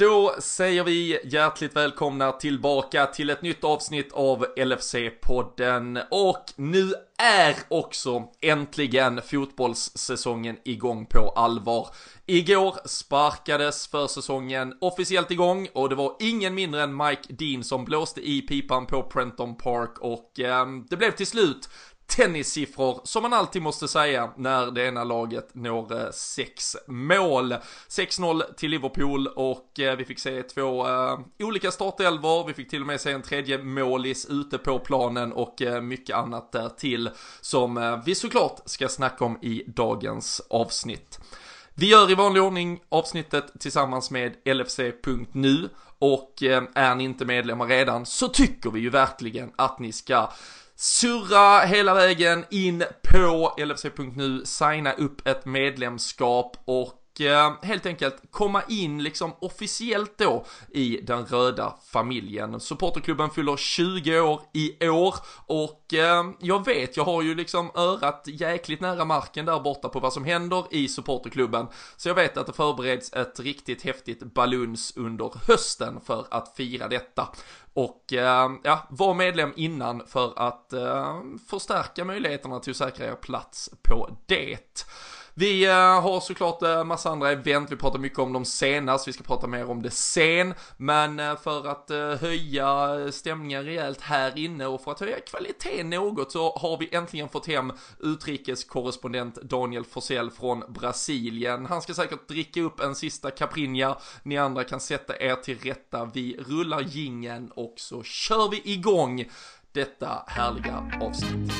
Då säger vi hjärtligt välkomna tillbaka till ett nytt avsnitt av LFC-podden och nu är också äntligen fotbollssäsongen igång på allvar. Igår sparkades försäsongen officiellt igång och det var ingen mindre än Mike Dean som blåste i pipan på Prenton Park och eh, det blev till slut tennissiffror som man alltid måste säga när det ena laget når eh, sex mål. 6-0 till Liverpool och eh, vi fick se två uh, olika startelvor, vi fick till och med se en tredje målis ute på planen och uh, mycket annat där till som uh, vi såklart ska snacka om i dagens avsnitt. Vi gör i vanlig ordning avsnittet tillsammans med LFC.nu och är ni inte medlemmar redan så tycker vi ju verkligen att ni ska surra hela vägen in på LFC.nu, signa upp ett medlemskap och Eh, helt enkelt komma in liksom officiellt då i den röda familjen. Supporterklubben fyller 20 år i år och eh, jag vet, jag har ju liksom örat jäkligt nära marken där borta på vad som händer i supporterklubben. Så jag vet att det förbereds ett riktigt häftigt baluns under hösten för att fira detta. Och eh, ja, var medlem innan för att eh, förstärka möjligheterna till att säkra er plats på det. Vi eh, har såklart eh, massa andra event, vi pratar mycket om dem senast, vi ska prata mer om det sen, men eh, för att höja stämningen rejält här inne och för att höja kvaliteten något så har vi äntligen fått hem utrikeskorrespondent Daniel Forsell från Brasilien. Han ska säkert dricka upp en sista Caprinja, ni andra kan sätta er till rätta, vi rullar gingen och så kör vi igång detta härliga avsnitt.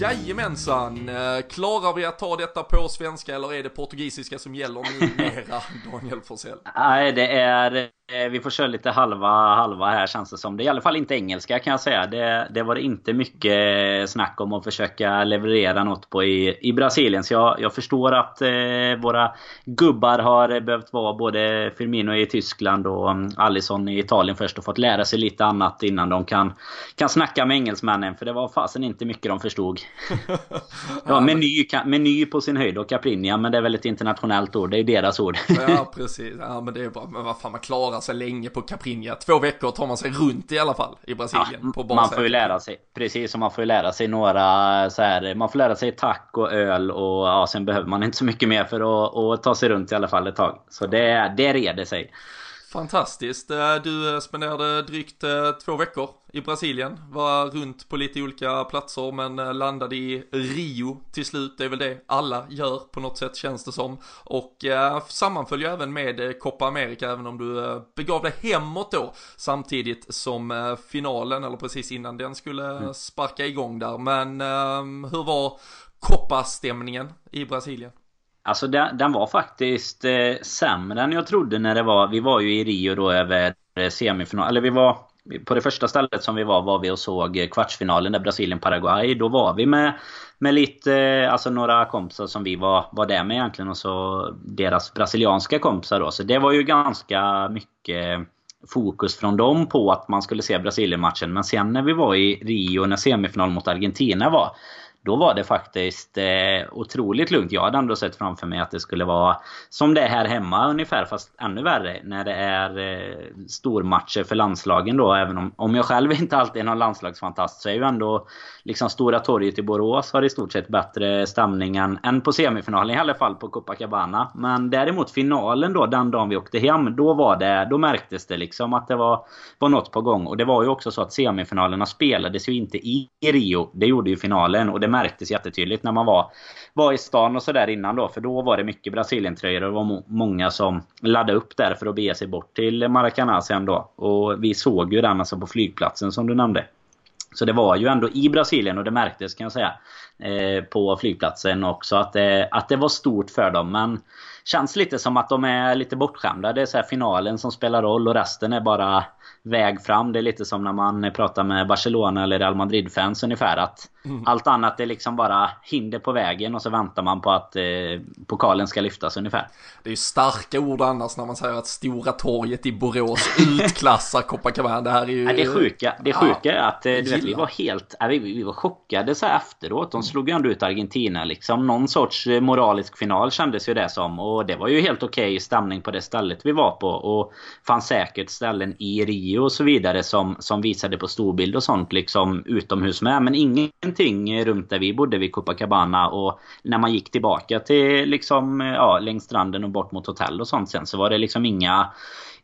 Jajamensan, eh, klarar vi att ta detta på svenska eller är det portugisiska som gäller numera, Daniel Forsell? Nej, det är vi får köra lite halva halva här känns det som. Det är i alla fall inte engelska kan jag säga. Det, det var inte mycket snack om att försöka leverera något på i, i Brasilien. Så jag, jag förstår att eh, våra gubbar har behövt vara både Firmino i Tyskland och um, Alisson i Italien först och fått lära sig lite annat innan de kan, kan snacka med engelsmännen. För det var fasen inte mycket de förstod. ja, meny, meny på sin höjd och Caprinia, men det är väl ett internationellt ord. Det är deras ord. ja, precis. Ja, men det är bra. Men vad fan, man klarar klara sig länge på Caprinha. Två veckor tar man sig runt i alla fall i Brasilien. Ja, på man får ju lära sig, precis som man får ju lära sig några så här, man får lära sig tack och öl och ja, sen behöver man inte så mycket mer för att, att ta sig runt i alla fall ett tag. Så det, det reder sig. Fantastiskt. Du spenderade drygt eh, två veckor i Brasilien. Var runt på lite olika platser men eh, landade i Rio till slut. Det är väl det alla gör på något sätt känns det som. Och sammanföll ju även med Copa America även om du begav dig hemåt då. Samtidigt som finalen eller precis innan den skulle mm. sparka igång där. Men hur var Copa-stämningen i Brasilien? Alltså den, den var faktiskt eh, sämre än jag trodde när det var. Vi var ju i Rio då över eh, semifinal. Eller vi var... På det första stället som vi var var vi och såg kvartsfinalen där Brasilien-Paraguay. Då var vi med, med lite, eh, alltså några kompisar som vi var, var där med egentligen. Och så deras brasilianska kompisar då. Så det var ju ganska mycket fokus från dem på att man skulle se Brasilien-matchen. Men sen när vi var i Rio när semifinal mot Argentina var då var det faktiskt eh, otroligt lugnt. Jag hade ändå sett framför mig att det skulle vara som det är här hemma ungefär, fast ännu värre. När det är eh, stormatcher för landslagen då. Även om, om jag själv inte alltid är någon landslagsfantast så är ju ändå liksom Stora torget i Borås har i stort sett bättre stämning än, än på semifinalen. I alla fall på Copacabana. Men däremot finalen då, den dagen vi åkte hem. Då var det, då märktes det liksom att det var, var något på gång. Och det var ju också så att semifinalerna spelades ju inte i Rio. Det gjorde ju finalen. Och det märktes jättetydligt när man var, var i stan och sådär innan då. För då var det mycket Brasilien-tröjor och det var många som laddade upp där för att bege sig bort till Maracanã sen då. Och vi såg ju den alltså på flygplatsen som du nämnde. Så det var ju ändå i Brasilien och det märktes kan jag säga. Eh, på flygplatsen också att det, att det var stort för dem. Men känns lite som att de är lite bortskämda. Det är så finalen som spelar roll och resten är bara väg fram. Det är lite som när man pratar med Barcelona eller Real Madrid-fans ungefär. Att Mm. Allt annat är liksom bara hinder på vägen och så väntar man på att eh, pokalen ska lyftas ungefär. Det är ju starka ord annars när man säger att Stora torget i Borås utklassar Copacabana. Det här är ju... Ja, det sjuka, det sjuka är att eh, du vet, vi var helt, vi, vi var chockade så här efteråt. De slog ju ändå ut Argentina liksom. Någon sorts eh, moralisk final kändes ju det som. Och det var ju helt okej okay stämning på det stället vi var på. Och fanns säkert ställen i Rio och så vidare som, som visade på storbild och sånt liksom utomhus med. Men ingenting runt där vi bodde vid Copacabana. Och när man gick tillbaka till liksom, ja, längs stranden och bort mot hotell och sånt sen så var det liksom inga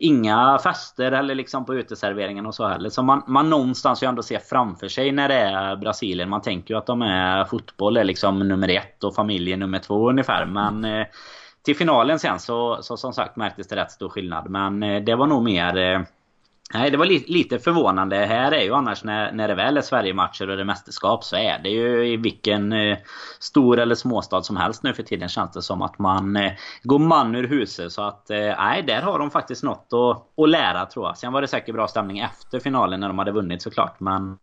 inga fester eller liksom på uteserveringen och så heller. Så man, man någonstans ju ändå ser framför sig när det är Brasilien. Man tänker ju att de är fotboll är liksom nummer ett och familjen nummer två ungefär. Men eh, till finalen sen så, så som sagt märktes det rätt stor skillnad. Men eh, det var nog mer eh, Nej, det var li lite förvånande. Här är ju annars när, när det väl är Sverigematcher och det är mästerskap så är det ju i vilken eh, stor eller småstad som helst nu för tiden känns det som att man eh, går man ur huset. Så att eh, nej, där har de faktiskt något att, att lära tror jag. Sen var det säkert bra stämning efter finalen när de hade vunnit såklart. Men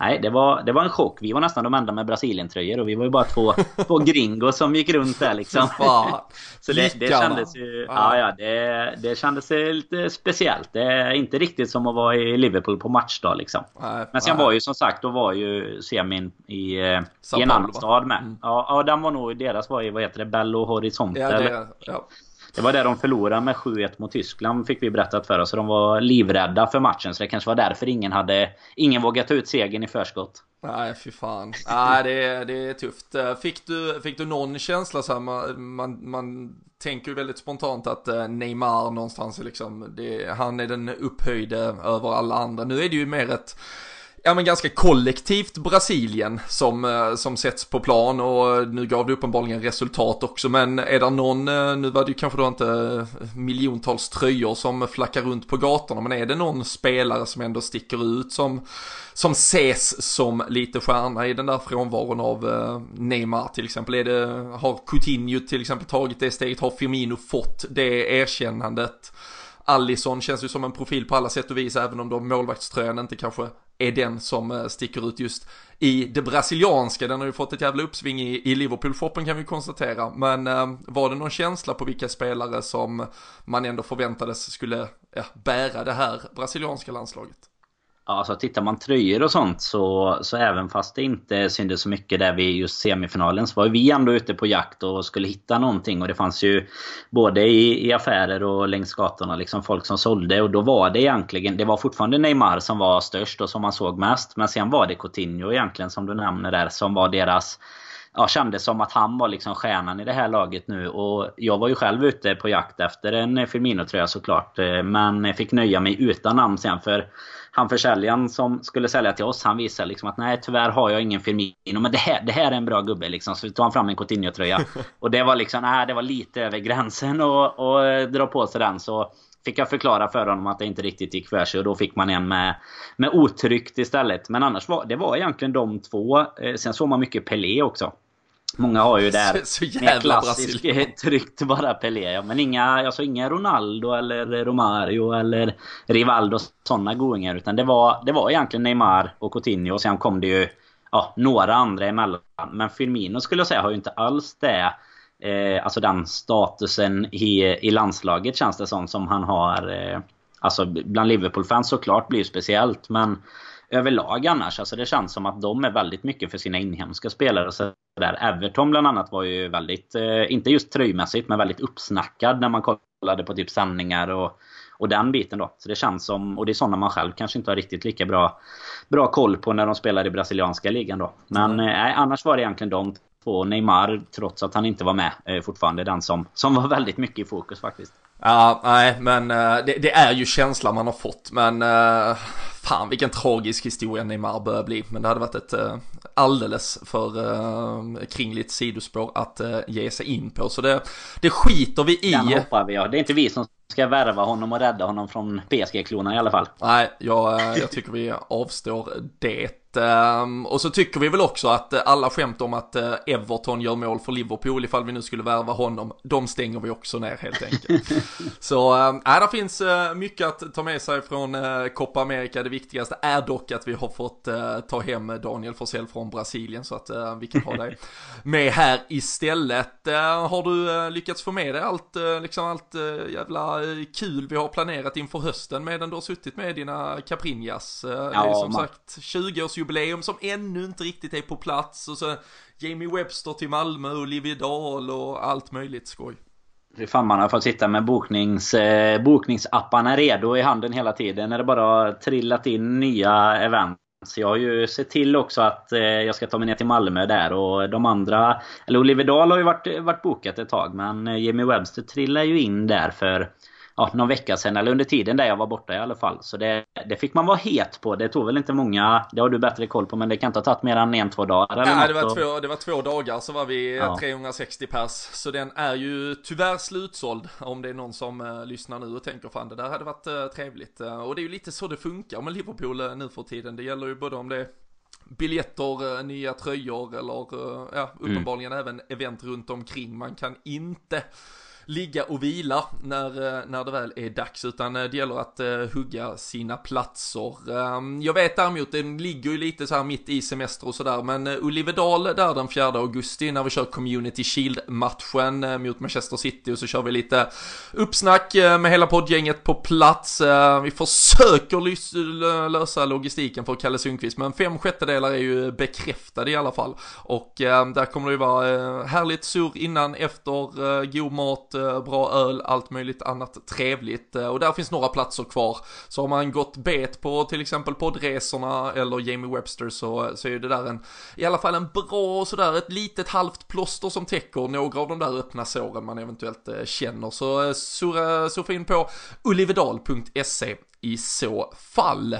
Nej, det var, det var en chock. Vi var nästan de enda med Brasilien-tröjor och vi var ju bara två, två gringos som gick runt där liksom. Så det, det kändes ju... Ja, ja, det, det kändes lite speciellt. Det är inte riktigt som att vara i Liverpool på matchdag liksom. Men sen var ju som sagt, då var ju semin i, eh, i en annan stad med. Mm. Ja, ja, den var nog... Deras var i, vad heter det, Bello Horizonte? Ja, det, ja. Det var där de förlorade med 7-1 mot Tyskland fick vi berättat för oss. Så de var livrädda för matchen. Så det kanske var därför ingen hade... Ingen vågat ta ut segern i förskott. Nej, fy fan. Nej, det är, det är tufft. Eh, fick du, fick du någon känsla så här, man, man, man tänker ju väldigt spontant att eh, Neymar någonstans är liksom, det, han är den upphöjde över alla andra. Nu är det ju mer ett ja men ganska kollektivt Brasilien som, eh, som sätts på plan och nu gav det uppenbarligen resultat också men är det någon, eh, nu var det ju kanske då inte eh, miljontals tröjor som flackar runt på gatorna men är det någon spelare som ändå sticker ut som, som ses som lite stjärna i den där frånvaron av Neymar till exempel? Är det, har Coutinho till exempel tagit det steget? Har Firmino fått det erkännandet? Allison känns ju som en profil på alla sätt och vis även om då målvaktströjan inte kanske är den som eh, sticker ut just i det brasilianska. Den har ju fått ett jävla uppsving i, i Liverpool-shoppen kan vi konstatera. Men eh, var det någon känsla på vilka spelare som man ändå förväntades skulle ja, bära det här brasilianska landslaget? Ja, alltså tittar man tröjor och sånt så, så även fast det inte syntes så mycket där vid just semifinalen så var vi ändå ute på jakt och skulle hitta någonting. Och det fanns ju både i, i affärer och längs gatorna liksom folk som sålde. Och då var det egentligen, det var fortfarande Neymar som var störst och som man såg mest. Men sen var det Coutinho egentligen som du nämner där som var deras ja, kändes som att han var liksom stjärnan i det här laget nu. Och jag var ju själv ute på jakt efter en Firmino-tröja såklart. Eh, men fick nöja mig utan namn sen. För han försäljaren som skulle sälja till oss, han visade liksom att nej tyvärr har jag ingen Firmino. Men det här, det här är en bra gubbe liksom. Så tog han fram en Coutinho-tröja. Och det var liksom, nej det var lite över gränsen att dra på sig den. Så fick jag förklara för honom att det inte riktigt gick för sig och då fick man en med, med otryckt istället. Men annars var det var egentligen de två. Eh, sen såg man mycket Pelé också. Många har ju där så, så mer klassiskt tryckt bara Pelé. Ja. Men inga, alltså inga Ronaldo eller Romario eller Rivaldo sådana goingar. Utan det var, det var egentligen Neymar och Coutinho och sen kom det ju ja, några andra emellan. Men Firmino skulle jag säga har ju inte alls det eh, alltså den statusen i, i landslaget känns det som, som han har. Eh, alltså bland Liverpool-fans såklart blir det speciellt men överlag annars. Alltså det känns som att de är väldigt mycket för sina inhemska spelare. Så där. Everton bland annat var ju väldigt, eh, inte just tröjmässigt, men väldigt uppsnackad när man kollade på typ sändningar och, och den biten då. Så det känns som, och det är sådana man själv kanske inte har riktigt lika bra, bra koll på när de spelar i brasilianska ligan då. Men eh, annars var det egentligen de två. Neymar, trots att han inte var med, är fortfarande den som, som var väldigt mycket i fokus faktiskt. Ja, nej, men uh, det, det, är ju känslan man har fått, men uh, fan vilken tragisk historia Neymar börjar bli. Men det hade varit ett uh, alldeles för kringligt sidospår att ge sig in på. Så det, det skiter vi i. Den hoppar vi, ja. Det är inte vi som ska värva honom och rädda honom från PSG-klorna i alla fall. Nej, jag, jag tycker vi avstår det. Um, och så tycker vi väl också att uh, alla skämt om att uh, Everton gör mål för Liverpool ifall vi nu skulle värva honom, de stänger vi också ner helt enkelt. så uh, äh, det finns uh, mycket att ta med sig från uh, Copa America. Det viktigaste är dock att vi har fått ta hem Daniel Forsell från Brasilien så att vi kan ha dig med här istället. har du lyckats få med dig allt, liksom allt jävla kul vi har planerat inför hösten medan du har suttit med dina Caprinjas? Ja, det är som man... sagt årsjubileum som ännu inte riktigt är på plats och så Jamie Webster till Malmö, Olivia Dahl och allt möjligt skoj. Fy fan man har fått sitta med boknings, eh, bokningsapparna redo i handen hela tiden när det bara har trillat in nya event. Så jag har ju sett till också att eh, jag ska ta mig ner till Malmö där och de andra... Eller Oliver Dahl har ju varit, varit bokat ett tag men eh, Jimmy Webster trillar ju in där för ja, någon vecka sedan. Eller under tiden där jag var borta i alla fall. Så det, det fick man vara het på. Det tog väl inte många... Det har du bättre koll på men det kan inte ha tagit mer än en, två dagar eller Nej, det var, två, det var två dagar så var vi ja. 360 pers. Så den är ju tyvärr slutsåld. Om det är någon som uh, lyssnar nu och tänker fan det där hade varit uh, trevligt. Uh, och det är ju lite så det funkar med Liverpool nu för tiden. Det gäller ju både om det är biljetter, nya tröjor eller ja, mm. uppenbarligen mm. även event runt omkring. Man kan inte ligga och vila när, eh, när det väl är dags, utan eh, det gäller att uh, hugga sina platser. Um, jag vet däremot, den ligger ju lite så här mitt i semester och sådär, men uh, Olivedal där den 4 augusti när vi kör Community Shield-matchen uh, mot Manchester City och så kör vi lite uppsnack med hela poddgänget på plats. Ehm, vi försöker lösa logistiken för Kalle Sundqvist, men fem sjättedelar är ju bekräftade i alla fall. Och ehm, där kommer det ju vara härligt surr innan, efter, god mat, Eh, bra öl, allt möjligt annat trevligt. Eh, och där finns några platser kvar. Så har man gått bet på till exempel poddresorna eller Jamie Webster så, så är det där en, i alla fall en bra sådär, ett litet halvt plåster som täcker några av de där öppna såren man eventuellt eh, känner. Så eh, surfa in på olivedal.se i så fall.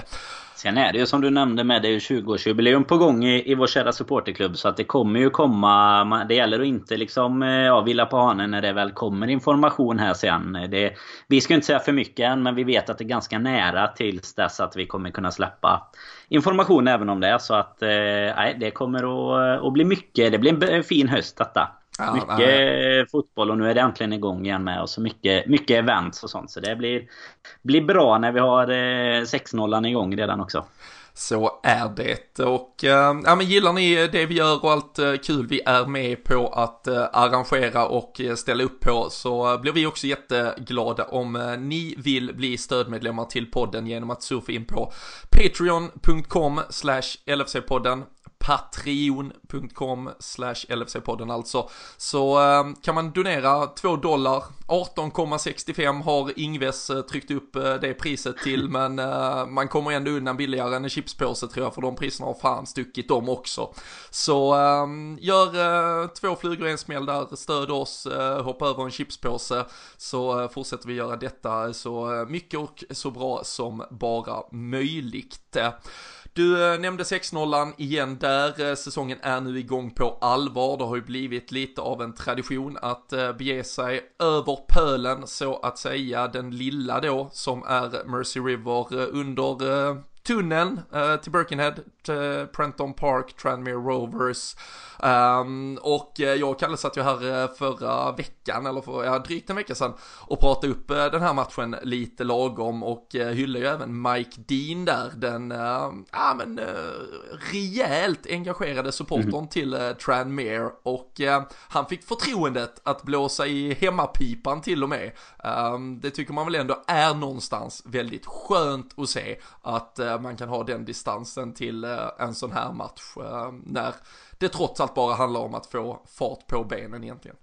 Sen är det ju som du nämnde med det är 20-årsjubileum på gång i, i vår kära supporterklubb. Så att det kommer ju komma... Det gäller att inte liksom eh, ja, vila på hanen när det väl kommer information här sen. Det, vi ska inte säga för mycket än men vi vet att det är ganska nära tills dess att vi kommer kunna släppa information även om det. Så att eh, det kommer att, att bli mycket. Det blir en fin höst detta. Ja, mycket nej. fotboll och nu är det äntligen igång igen med. Och så mycket, mycket events och sånt. Så det blir, blir bra när vi har eh, 6-0 igång redan också. Så är det. Och äh, ja, men gillar ni det vi gör och allt äh, kul vi är med på att äh, arrangera och ställa upp på så blir vi också jätteglada om ni vill bli stödmedlemmar till podden genom att surfa in på patreon.com slash LFC-podden patreon.com slash LFC-podden alltså. Så eh, kan man donera 2 dollar, 18,65 har Ingves eh, tryckt upp eh, det priset till men man kommer ändå undan billigare än en chipspåse tror jag för de priserna har fan stuckit dem också. Så eh, gör två flugor i en smäll där, stöd oss, hoppa över en chipspåse så fortsätter vi göra detta så mycket och så bra som bara möjligt. Du eh, nämnde 6-0 igen där, eh, säsongen är nu igång på allvar. Det har ju blivit lite av en tradition att eh, bege sig över pölen så att säga, den lilla då som är Mercy River under tunneln till Birkenhead, Prenton Park, Tranmere Rovers. Um, och eh, jag och Kalle satt ju här eh, förra veckan, eller för ja, drygt en vecka sedan, och pratade upp uh, den här matchen lite lagom och uh, hyllade ju även Mike Dean där, den, uh, ja men, uh, rejält engagerade supportern mm. till uh, Tranmere och han fick förtroendet att blåsa i hemmapipan till och med. Um, det tycker man väl ändå är någonstans väldigt skönt att se att man kan ha den distansen till Eh, en sån här match eh, när det trots allt bara handlar om att få fart på benen egentligen.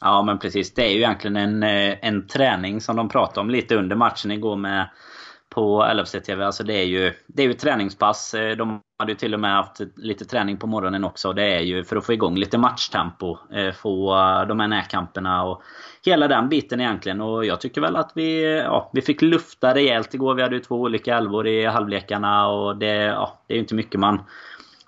Ja men precis. Det är ju egentligen en, eh, en träning som de pratade om lite under matchen igår med på LFC-TV. Alltså det är ju det är ju träningspass. De hade ju till och med haft lite träning på morgonen också. Det är ju för att få igång lite matchtempo. Få de här närkamperna och hela den biten egentligen. Och jag tycker väl att vi, ja, vi fick lufta rejält igår. Vi hade ju två olika elvor i halvlekarna och det, ja, det är ju inte mycket man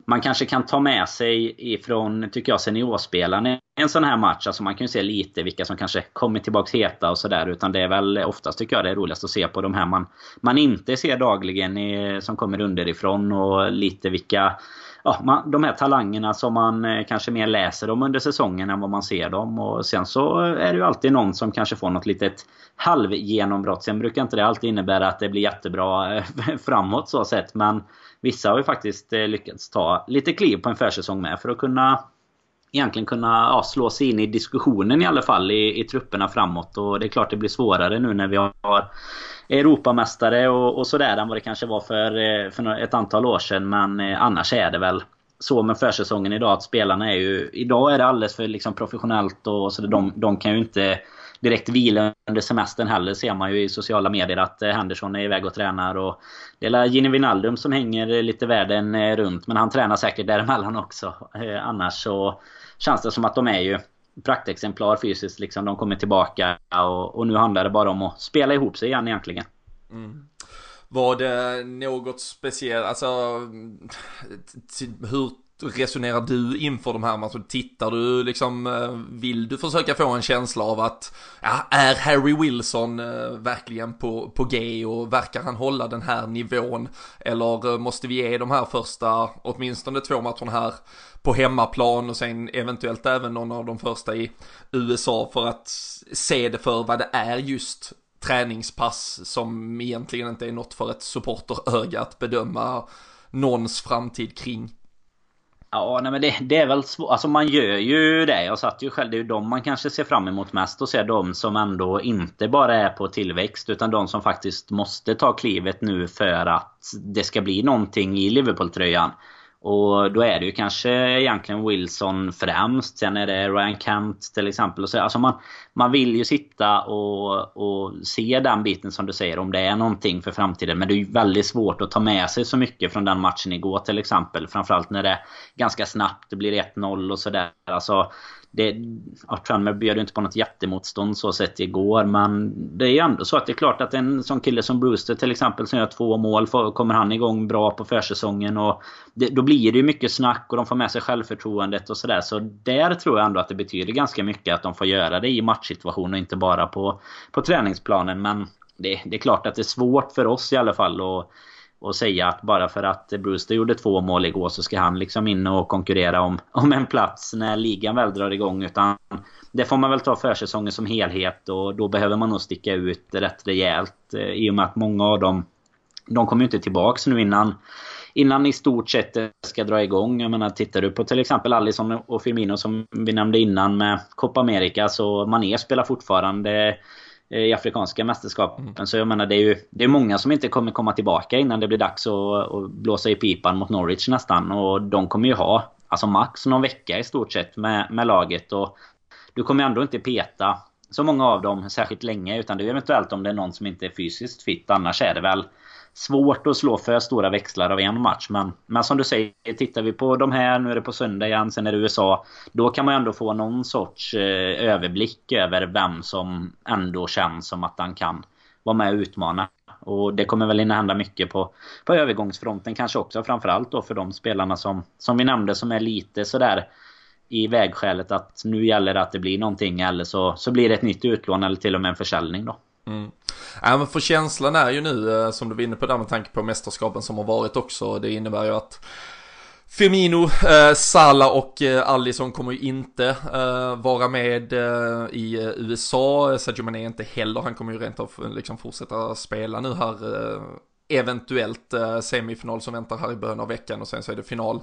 man kanske kan ta med sig ifrån, tycker jag, seniorspelarna en sån här match. Alltså man kan ju se lite vilka som kanske kommer tillbaks heta och sådär. Utan det är väl oftast tycker jag det är roligast att se på de här man, man inte ser dagligen i, som kommer underifrån. Och lite vilka ja, man, de här talangerna som man eh, kanske mer läser om under säsongen än vad man ser dem. Och sen så är det ju alltid någon som kanske får något litet halvgenombrott. Sen brukar inte det alltid innebära att det blir jättebra eh, framåt så sett. Men vissa har ju faktiskt eh, lyckats ta lite kliv på en försäsong med för att kunna egentligen kunna ja, slå sig in i diskussionen i alla fall i, i trupperna framåt. Och det är klart det blir svårare nu när vi har Europamästare och, och sådär än vad det kanske var för, eh, för ett antal år sedan. Men eh, annars är det väl så med försäsongen idag att spelarna är ju... Idag är det alldeles för liksom professionellt och så de, de kan ju inte direkt vila under semestern heller ser man ju i sociala medier att eh, Henderson är iväg och tränar. Och det är Gini Wijnaldum som hänger lite världen runt men han tränar säkert däremellan också. Annars så känns det som att de är ju praktexemplar fysiskt. Liksom. De kommer tillbaka och, och nu handlar det bara om att spela ihop sig igen egentligen. Mm. Var det något speciellt, alltså hur resonerar du inför de här matcherna? Tittar du liksom, eh, vill du försöka få en känsla av att, ja, är Harry Wilson eh, verkligen på, på G och verkar han hålla den här nivån? Eller eh, måste vi ge de här första, åtminstone två matcherna här på hemmaplan och sen eventuellt även någon av de första i USA för att se det för vad det är just träningspass som egentligen inte är något för ett supporteröga att bedöma någons framtid kring. Ja, nej men det, det är väl svårt. Alltså man gör ju det. Jag satt ju själv. Det är ju de man kanske ser fram emot mest. Och ser de som ändå inte bara är på tillväxt. Utan de som faktiskt måste ta klivet nu för att det ska bli någonting i Liverpool-tröjan. Och då är det ju kanske egentligen Wilson främst. Sen är det Ryan Kent till exempel. så, alltså man, man vill ju sitta och, och se den biten som du säger. Om det är någonting för framtiden. Men det är ju väldigt svårt att ta med sig så mycket från den matchen igår till exempel. Framförallt när det ganska snabbt blir 1-0 och sådär. Alltså, det, ja, Tranmere bjöd inte på något jättemotstånd så sett igår. Men det är ju ändå så att det är klart att en sån kille som Brewster till exempel som gör två mål. Kommer han igång bra på försäsongen. Och det, då blir det ju mycket snack och de får med sig självförtroendet och sådär. Så där tror jag ändå att det betyder ganska mycket att de får göra det i matchsituationer och inte bara på, på träningsplanen. Men det, det är klart att det är svårt för oss i alla fall. Och, och säga att bara för att Brewster gjorde två mål igår så ska han liksom in och konkurrera om, om en plats när ligan väl drar igång. Utan det får man väl ta försäsongen som helhet och då behöver man nog sticka ut rätt rejält. Eh, I och med att många av dem de kommer ju inte tillbaks nu innan innan i stort sett det ska dra igång. Jag menar, tittar du på till exempel Alisson och Firmino som vi nämnde innan med Copa America så Mané spelar fortfarande i Afrikanska mästerskapen. Mm. Så jag menar det är ju det är många som inte kommer komma tillbaka innan det blir dags att, att blåsa i pipan mot Norwich nästan. Och de kommer ju ha alltså max någon vecka i stort sett med, med laget. Och du kommer ändå inte peta så många av dem särskilt länge. Utan det är eventuellt om det är någon som inte är fysiskt fit. Annars är det väl svårt att slå för stora växlar av en match. Men, men som du säger, tittar vi på de här, nu är det på söndag igen, sen är det USA. Då kan man ändå få någon sorts eh, överblick över vem som ändå känns som att han kan vara med och utmana. Och det kommer väl hinna hända mycket på, på övergångsfronten kanske också. Framförallt då för de spelarna som, som vi nämnde som är lite sådär i vägskälet att nu gäller det att det blir någonting eller så, så blir det ett nytt utlån eller till och med en försäljning då. Mm. Äh, men för känslan är ju nu, eh, som du var inne på där med tanke på mästerskapen som har varit också, det innebär ju att Firmino, eh, Salah och eh, Allison kommer ju inte eh, vara med eh, i eh, USA. Sadio Mané inte heller, han kommer ju rent av eh, liksom fortsätta spela nu här. Eh, eventuellt semifinal som väntar här i början av veckan och sen så är det final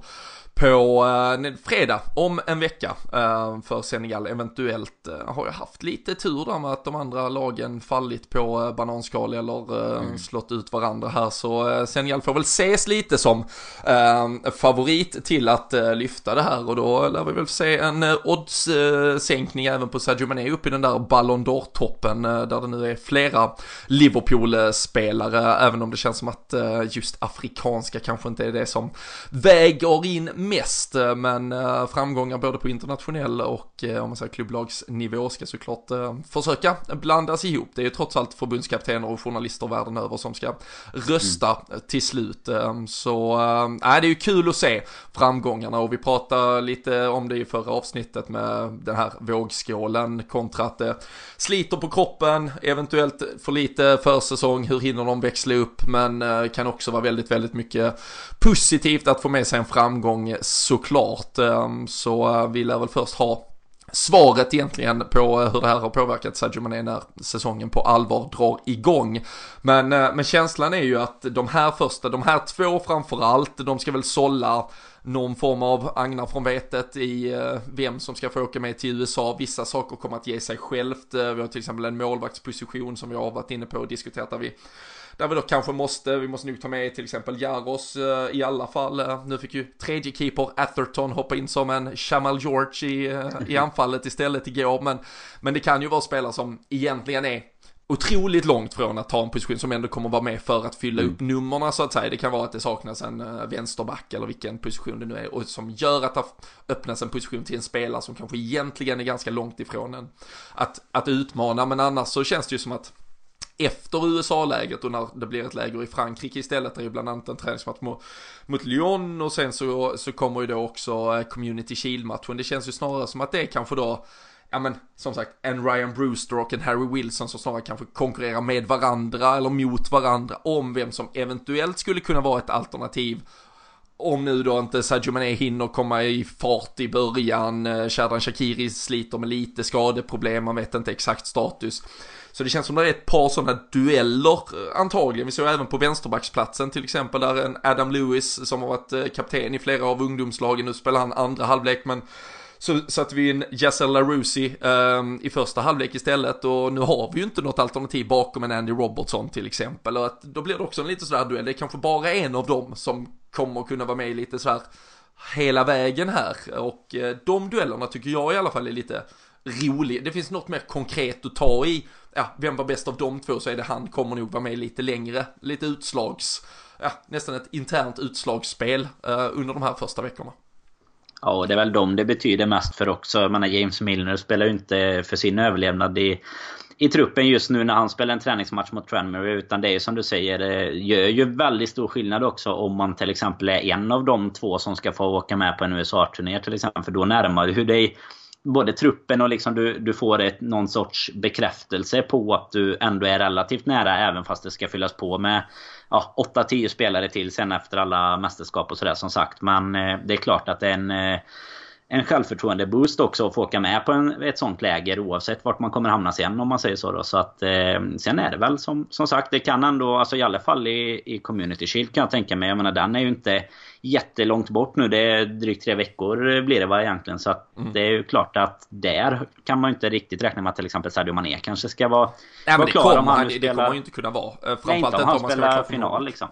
på eh, fredag om en vecka eh, för Senegal. Eventuellt eh, har jag haft lite tur där med att de andra lagen fallit på eh, bananskal eller eh, mm. slått ut varandra här. Så eh, Senegal får väl ses lite som eh, favorit till att lyfta det här och då lär vi väl se en oddssänkning även på Sadio Mané upp i den där Ballon d'Or-toppen där det nu är flera Liverpool-spelare. Även om det känns som att eh, just afrikanska kanske inte är det som väger in mest, eh, men eh, framgångar både på internationell och eh, om man säger klubblagsnivå ska såklart försöka blandas ihop. Det är ju trots allt förbundskaptener och journalister världen över som ska rösta mm. till slut. Så äh, det är ju kul att se framgångarna och vi pratade lite om det i förra avsnittet med den här vågskålen kontra att det sliter på kroppen, eventuellt för lite försäsong, hur hinner de växla upp, men kan också vara väldigt, väldigt mycket positivt att få med sig en framgång såklart. Ehm, så eh, vi lär väl först ha svaret egentligen på eh, hur det här har påverkat Sadio Mané när säsongen på allvar drar igång. Men, eh, men känslan är ju att de här första, de här två framförallt, de ska väl sålla någon form av agnar från vetet i vem som ska få åka med till USA. Vissa saker kommer att ge sig självt. Vi har till exempel en målvaktsposition som vi har varit inne på och diskuterat där vi där vi då kanske måste, vi måste nog ta med till exempel Jaros uh, i alla fall. Uh, nu fick ju tredje keeper Atherton hoppa in som en Shamal George i, uh, i anfallet istället igår. Men, men det kan ju vara spelare som egentligen är otroligt långt från att ta en position som ändå kommer vara med för att fylla mm. upp nummerna så att säga. Det kan vara att det saknas en vänsterback eller vilken position det nu är och som gör att det öppnas en position till en spelare som kanske egentligen är ganska långt ifrån en att, att utmana. Men annars så känns det ju som att efter USA-läget och när det blir ett läger i Frankrike istället, det är ju bland annat en träningsmatch mot, mot Lyon och sen så, så kommer ju då också eh, Community Shield-matchen. Det känns ju snarare som att det kanske då ja men som sagt en Ryan Brewster och en Harry Wilson som snarare kanske konkurrerar med varandra eller mot varandra om vem som eventuellt skulle kunna vara ett alternativ om nu då inte Sadio Mané hinner komma i fart i början, eh, Shadran Shadan Shakiri sliter med lite skadeproblem, man vet inte exakt status. Så det känns som det är ett par sådana dueller antagligen. Vi såg även på vänsterbacksplatsen till exempel där en Adam Lewis som har varit eh, kapten i flera av ungdomslagen. Nu spelar han andra halvlek men så satte vi in Yassel LaRusi um, i första halvlek istället och nu har vi ju inte något alternativ bakom en Andy Robertson till exempel och att då blir det också en lite sådär duell, det är kanske bara en av dem som kommer kunna vara med lite sådär hela vägen här och uh, de duellerna tycker jag i alla fall är lite rolig. Det finns något mer konkret att ta i. Ja, vem var bäst av de två så är det han kommer nog vara med lite längre. Lite utslags, ja, nästan ett internt utslagsspel eh, under de här första veckorna. Ja, och det är väl dem det betyder mest för också. Jag menar, James Milner spelar ju inte för sin överlevnad i, i truppen just nu när han spelar en träningsmatch mot Tranmere. Utan det är ju som du säger, det gör ju väldigt stor skillnad också om man till exempel är en av de två som ska få åka med på en USA-turné till exempel. För då närmar du dig både truppen och liksom du, du får ett, någon sorts bekräftelse på att du ändå är relativt nära även fast det ska fyllas på med ja, 8-10 spelare till sen efter alla mästerskap och sådär som sagt. Men eh, det är klart att det är en, eh, en självförtroende-boost också att få åka med på en, ett sånt läger oavsett vart man kommer hamna sen om man säger så. Då. Så att, eh, sen är det väl som, som sagt, det kan ändå, alltså i alla fall i, i Community Shield kan jag tänka mig. Jag menar den är ju inte jättelångt bort nu. Det är drygt tre veckor blir det va egentligen. Så att mm. det är ju klart att där kan man ju inte riktigt räkna med att till exempel Sadio Mané kanske ska vara, Nej, vara klar kommer, om han, spelar... Det kommer ju inte kunna vara. Framförallt inte om han, han spelar final liksom.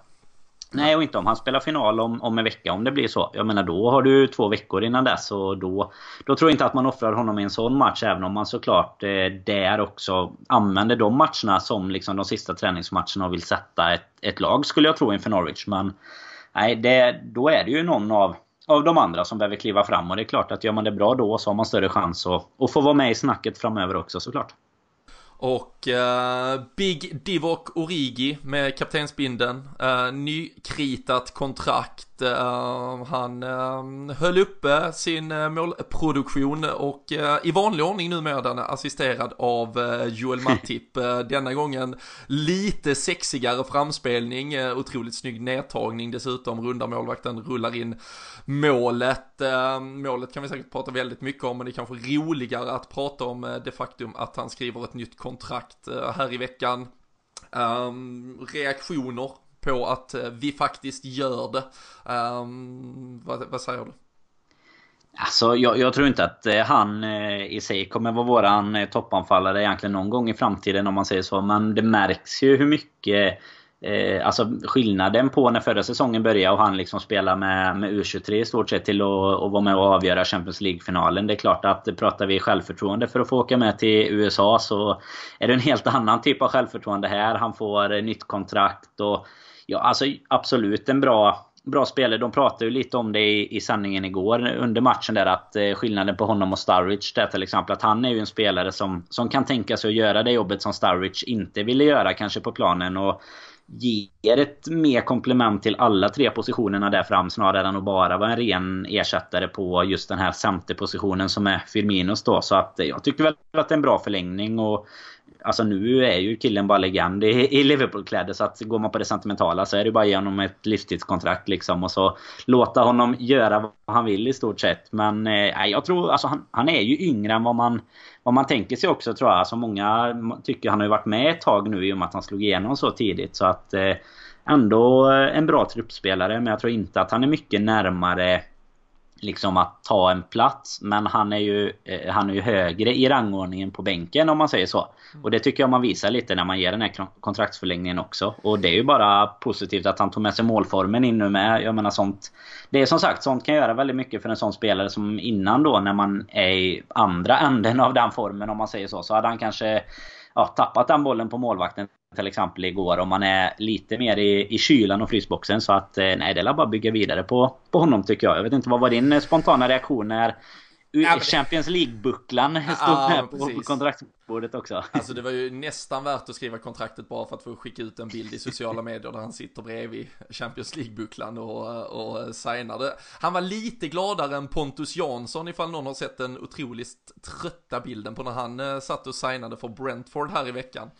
Nej, och inte om han spelar final om, om en vecka om det blir så. Jag menar då har du två veckor innan dess och då, då tror jag inte att man offrar honom i en sån match. Även om man såklart eh, där också använder de matcherna som liksom de sista träningsmatcherna och vill sätta ett, ett lag skulle jag tro inför Norwich. Men nej, det, då är det ju någon av, av de andra som behöver kliva fram. Och det är klart att gör man det bra då så har man större chans att, att få vara med i snacket framöver också såklart. Och uh, Big Divock Origi med kaptensbinden, uh, nykritat kontrakt uh, han uh, höll uppe sin uh, målproduktion och i vanlig ordning numera den assisterad av Joel Matip. denna gången lite sexigare framspelning, otroligt snygg nedtagning dessutom, runda målvakten rullar in målet. målet kan vi säkert prata väldigt mycket om, men det är kanske roligare att prata om det faktum att han skriver ett nytt kontrakt här i veckan. Um, reaktioner på att eh, vi faktiskt gör det. Um, vad, vad säger du? Alltså, jag, jag, tror inte att eh, han eh, i sig kommer vara våran eh, toppanfallare egentligen någon gång i framtiden om man säger så. Men det märks ju hur mycket Eh, alltså skillnaden på när förra säsongen började och han liksom spelar med, med U23 i stort sett till att, vara med och avgöra Champions League-finalen. Det är klart att pratar vi självförtroende för att få åka med till USA så är det en helt annan typ av självförtroende här. Han får nytt kontrakt och Ja, alltså absolut en bra bra spelare. De pratade ju lite om det i, i sändningen igår under matchen där att eh, skillnaden på honom och Sturridge där till exempel att han är ju en spelare som, som kan tänka sig att göra det jobbet som Sturridge inte ville göra kanske på planen och ger ett mer komplement till alla tre positionerna där fram snarare än att bara vara en ren ersättare på just den här centerpositionen som är Firminos då. Så att eh, jag tycker väl att det är en bra förlängning och Alltså nu är ju killen bara legend i, i Liverpool-kläder så att går man på det sentimentala så är det bara att ge honom ett livstidskontrakt liksom och så låta honom göra vad han vill i stort sett. Men eh, jag tror alltså han, han är ju yngre än vad man, vad man tänker sig också tror jag. Alltså många tycker han har ju varit med ett tag nu i och med att han slog igenom så tidigt så att eh, ändå en bra truppspelare men jag tror inte att han är mycket närmare liksom att ta en plats. Men han är ju, eh, han är ju högre i rangordningen på bänken om man säger så. Mm. Och det tycker jag man visar lite när man ger den här kontraktsförlängningen också. Och det är ju bara positivt att han tog med sig målformen in nu med. Jag menar sånt. Det är som sagt, sånt kan göra väldigt mycket för en sån spelare som innan då när man är i andra änden av den formen om man säger så. Så hade han kanske ja, tappat den bollen på målvakten till exempel igår. Om man är lite mer i, i kylan och frysboxen. Så att eh, nej, det är bara bygga vidare på, på honom tycker jag. Jag vet inte, vad var din eh, spontana reaktion när ja, Champions League-bucklan stod ja, med på, kontraktsbordet också. Alltså det var ju nästan värt att skriva kontraktet bara för att få skicka ut en bild i sociala medier där han sitter bredvid Champions League-bucklan och, och signade. Han var lite gladare än Pontus Jansson ifall någon har sett den otroligt trötta bilden på när han eh, satt och signade för Brentford här i veckan.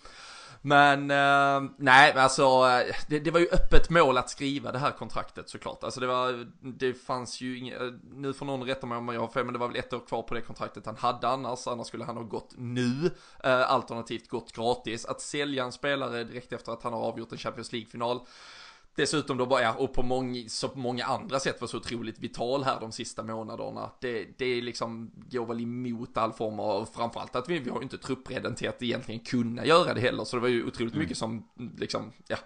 Men eh, nej, alltså eh, det, det, var ju öppet mål att skriva det här kontraktet såklart. Alltså det var, det fanns ju inget, eh, nu får någon rätta mig om jag har fel, men det var väl ett år kvar på det kontraktet han hade annars, annars skulle han ha gått nu, eh, alternativt gått gratis. Att sälja en spelare direkt efter att han har avgjort en Champions League-final, Dessutom då bara, ja, och på många, så på många andra sätt var så otroligt vital här de sista månaderna. Det, det liksom går väl emot all form av, framförallt att vi, vi har ju inte truppredden till att egentligen kunna göra det heller. Så det var ju otroligt mm. mycket som liksom, ja,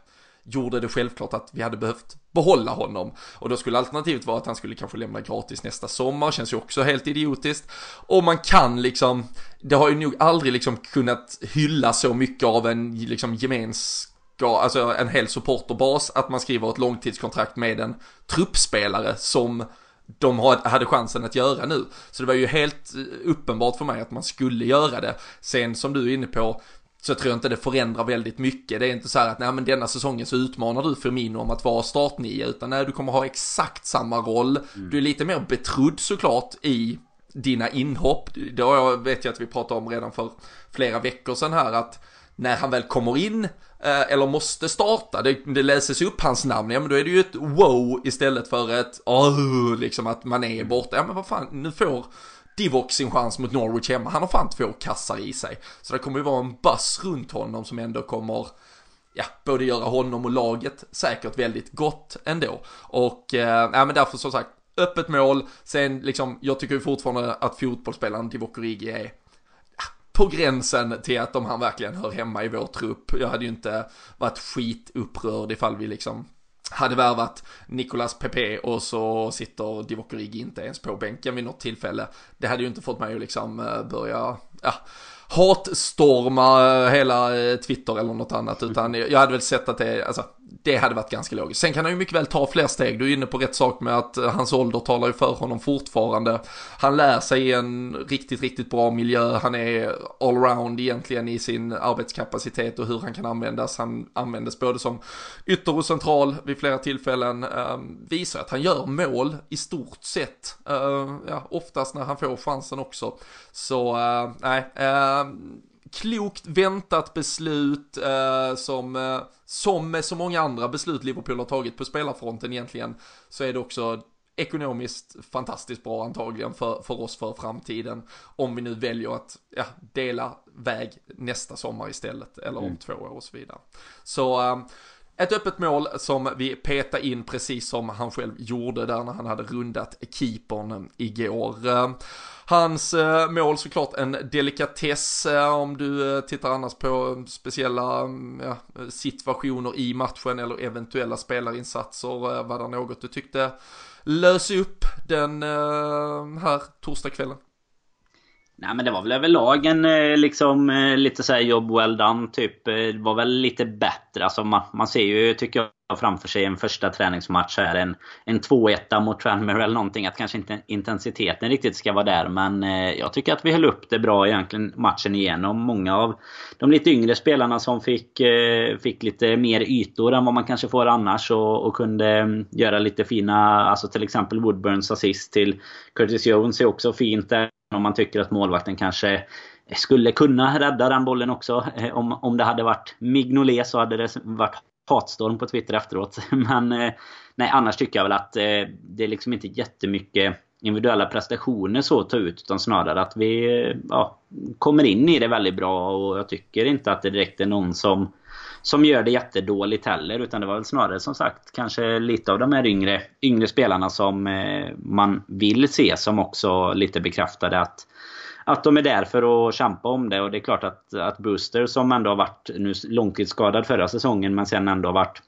gjorde det självklart att vi hade behövt behålla honom. Och då skulle alternativet vara att han skulle kanske lämna gratis nästa sommar, känns ju också helt idiotiskt. Och man kan liksom, det har ju nog aldrig liksom kunnat hylla så mycket av en liksom gemens alltså en hel supporterbas, att man skriver ett långtidskontrakt med en truppspelare som de hade chansen att göra nu. Så det var ju helt uppenbart för mig att man skulle göra det. Sen som du är inne på, så tror jag inte det förändrar väldigt mycket. Det är inte så här att nej men denna säsongen så utmanar du Firmino om att vara startnia utan nej du kommer ha exakt samma roll. Mm. Du är lite mer betrodd såklart i dina inhopp. Det vet jag att vi pratade om redan för flera veckor sedan här att när han väl kommer in eh, Eh, eller måste starta, det, det läses upp hans namn, ja men då är det ju ett wow istället för ett oh, liksom att man är borta. Ja men vad fan, nu får Divock sin chans mot Norwich hemma. Han har fan två kassar i sig. Så det kommer ju vara en buss runt honom som ändå kommer ja, både göra honom och laget säkert väldigt gott ändå. Och, eh, ja men därför som sagt, öppet mål. Sen liksom, jag tycker ju fortfarande att fotbollsspelaren Divock Origi är på gränsen till att om han verkligen hör hemma i vår trupp. Jag hade ju inte varit skitupprörd ifall vi liksom hade värvat Nicolas Pepe och så sitter Divock Origi inte ens på bänken vid något tillfälle. Det hade ju inte fått mig att liksom eh, börja, ja, hatstorma eh, hela eh, Twitter eller något annat utan jag hade väl sett att det, alltså det hade varit ganska logiskt. Sen kan han ju mycket väl ta fler steg. Du är inne på rätt sak med att eh, hans ålder talar ju för honom fortfarande. Han lär sig i en riktigt, riktigt bra miljö. Han är allround egentligen i sin arbetskapacitet och hur han kan användas. Han användes både som ytter och central vid flera tillfällen. Ehm, visar att han gör mål i stort sett. Ehm, ja, oftast när han får chansen också. Så, nej. Uh, klokt väntat beslut eh, som, eh, som med så många andra beslut Liverpool har tagit på spelarfronten egentligen så är det också ekonomiskt fantastiskt bra antagligen för, för oss för framtiden. Om vi nu väljer att ja, dela väg nästa sommar istället eller om mm. två år och så vidare. Så eh, ett öppet mål som vi petar in precis som han själv gjorde där när han hade rundat keepern igår. Hans eh, mål såklart en delikatess eh, om du eh, tittar annars på mm, speciella mm, ja, situationer i matchen eller eventuella spelarinsatser. Eh, var det något du tyckte lös upp den eh, här torsdagskvällen? Nej men det var väl överlag en eh, liksom eh, lite såhär jobb well done typ. Eh, det var väl lite bättre. Alltså man, man ser ju, tycker jag, framför sig en första träningsmatch här. En, en 2-1 mot Tranmere eller någonting. Att kanske inte intensiteten riktigt ska vara där. Men jag tycker att vi höll upp det bra egentligen matchen igenom. Många av de lite yngre spelarna som fick, fick lite mer ytor än vad man kanske får annars. Och, och kunde mm, göra lite fina, alltså till exempel Woodburns assist till Curtis Jones är också fint. Där, om man tycker att målvakten kanske skulle kunna rädda den bollen också. Eh, om, om det hade varit Mignolet så hade det varit hatstorm på Twitter efteråt. Men eh, nej, annars tycker jag väl att eh, det är liksom inte jättemycket individuella prestationer så att ta ut. Utan snarare att vi ja, kommer in i det väldigt bra. Och jag tycker inte att det direkt är någon som, som gör det jättedåligt heller. Utan det var väl snarare som sagt kanske lite av de här yngre, yngre spelarna som eh, man vill se som också lite bekräftade att att de är där för att kämpa om det. Och det är klart att, att Booster som ändå har varit nu långtidsskadad förra säsongen men sen ändå har varit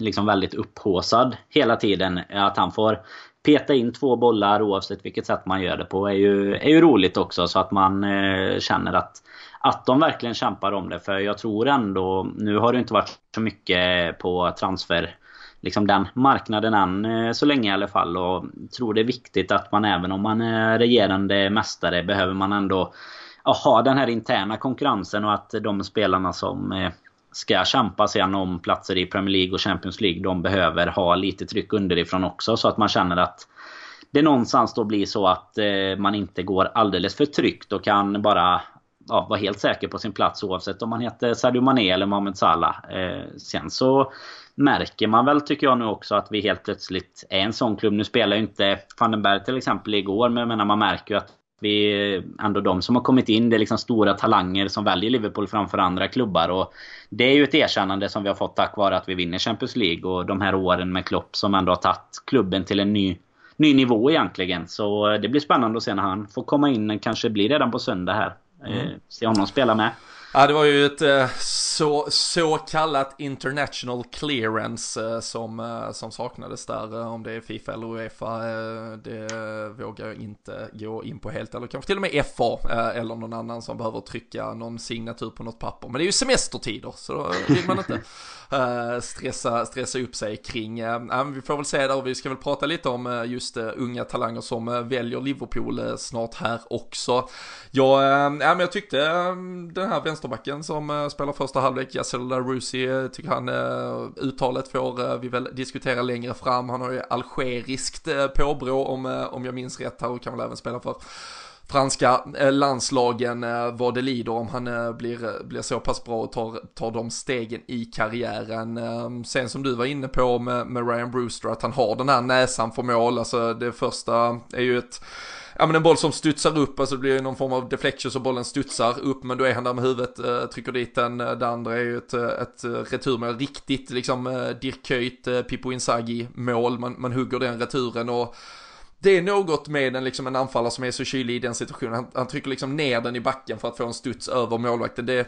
liksom väldigt upphåsad hela tiden. Eh, att han får peta in två bollar oavsett vilket sätt man gör det på är ju, är ju roligt också. Så att man eh, känner att, att de verkligen kämpar om det. För jag tror ändå, nu har det inte varit så mycket på transfer liksom den marknaden än eh, så länge i alla fall. Och tror det är viktigt att man även om man är regerande mästare behöver man ändå ha den här interna konkurrensen och att de spelarna som eh, ska kämpa sen om platser i Premier League och Champions League de behöver ha lite tryck underifrån också så att man känner att det någonstans då blir så att eh, man inte går alldeles för tryggt och kan bara ja, vara helt säker på sin plats oavsett om man heter Sadio Mané eller Mohamed Salah. Eh, sen så märker man väl tycker jag nu också att vi helt plötsligt är en sån klubb. Nu spelar ju inte Vandenberg till exempel igår men jag menar man märker ju att vi ändå de som har kommit in, det är liksom stora talanger som väljer Liverpool framför andra klubbar. Och det är ju ett erkännande som vi har fått tack vare att vi vinner Champions League och de här åren med Klopp som ändå har tagit klubben till en ny, ny nivå egentligen. Så det blir spännande att se när han får komma in, kanske blir redan på söndag här. Mm. Eh, se honom spela med. Ja, det var ju ett eh, så, så kallat international clearance eh, som, eh, som saknades där. Om det är Fifa eller Uefa, det vågar jag inte gå in på helt. Eller kanske till och med FA eller någon annan som behöver trycka någon signatur på något papper. Men det är ju semestertider, så då vill man inte stressa, stressa upp sig kring. Vi får väl se där, vi ska väl prata lite om just unga talanger som väljer Liverpool snart här också. Ja, men jag tyckte den här vänsterbacken som eh, spelar första halvlek, Yassir Larouzi, eh, tycker han eh, uttalet får vi väl diskutera längre fram. Han har ju algeriskt påbrå om, om jag minns rätt här och kan väl även spela för franska eh, landslagen eh, vad det lider om han eh, blir, blir så pass bra och tar, tar de stegen i karriären. Ehm, sen som du var inne på med, med Ryan Brewster att han har den här näsan för mål, alltså det första är ju ett ja men en boll som studsar upp, alltså det blir någon form av deflection så bollen studsar upp men då är han där med huvudet, eh, trycker dit den. Det andra är ju ett, ett retur med riktigt liksom eh, Dirk Kuyt, eh, Pippo Inzaghi mål, man, man hugger den returen och det är något med en, liksom en anfallare som är så kylig i den situationen. Han, han, trycker liksom ner den i backen för att få en studs över målvakten. Det,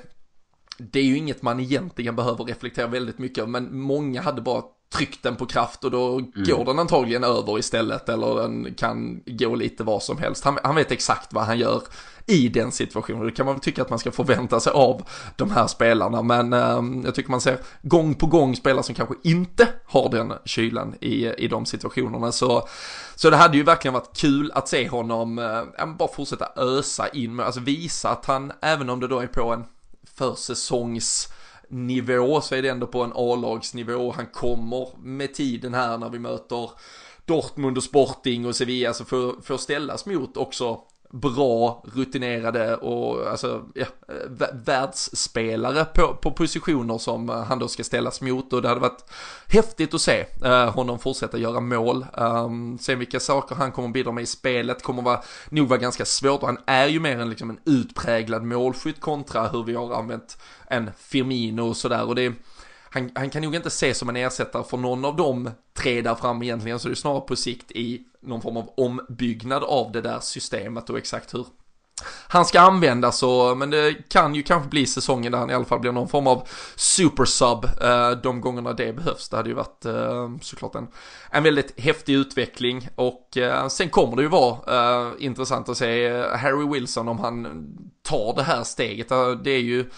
det är ju inget man egentligen behöver reflektera väldigt mycket över, men många hade bara tryckt den på kraft och då mm. går den antagligen över istället eller den kan gå lite vad som helst. Han, han vet exakt vad han gör i den situationen. Det kan man väl tycka att man ska förvänta sig av de här spelarna men eh, jag tycker man ser gång på gång spelare som kanske inte har den kylan i, i de situationerna. Så, så det hade ju verkligen varit kul att se honom eh, bara fortsätta ösa in, alltså visa att han, även om det då är på en försäsongs nivå så är det ändå på en A-lagsnivå. Han kommer med tiden här när vi möter Dortmund och Sporting och Sevilla så får, får ställas mot också bra, rutinerade och alltså, ja, världsspelare på, på positioner som eh, han då ska ställas mot. Och det hade varit häftigt att se uh, honom fortsätta göra mål. Ehm, um, sen vilka saker han kommer bidra med i spelet. Kommer vara, nog vara ganska svårt. Och han är ju mer en, liksom en utpräglad målskytt kontra hur vi har använt en Firmino och sådär. Och det han, han, kan nog inte ses som en ersättare för någon av de tre där fram egentligen, så det är snarare på sikt i någon form av ombyggnad av det där systemet och exakt hur han ska användas så, men det kan ju kanske bli säsongen där han i alla fall blir någon form av supersub eh, de gångerna det behövs. Det hade ju varit eh, såklart en, en väldigt häftig utveckling och eh, sen kommer det ju vara eh, intressant att se Harry Wilson om han tar det här steget. Eh, det är ju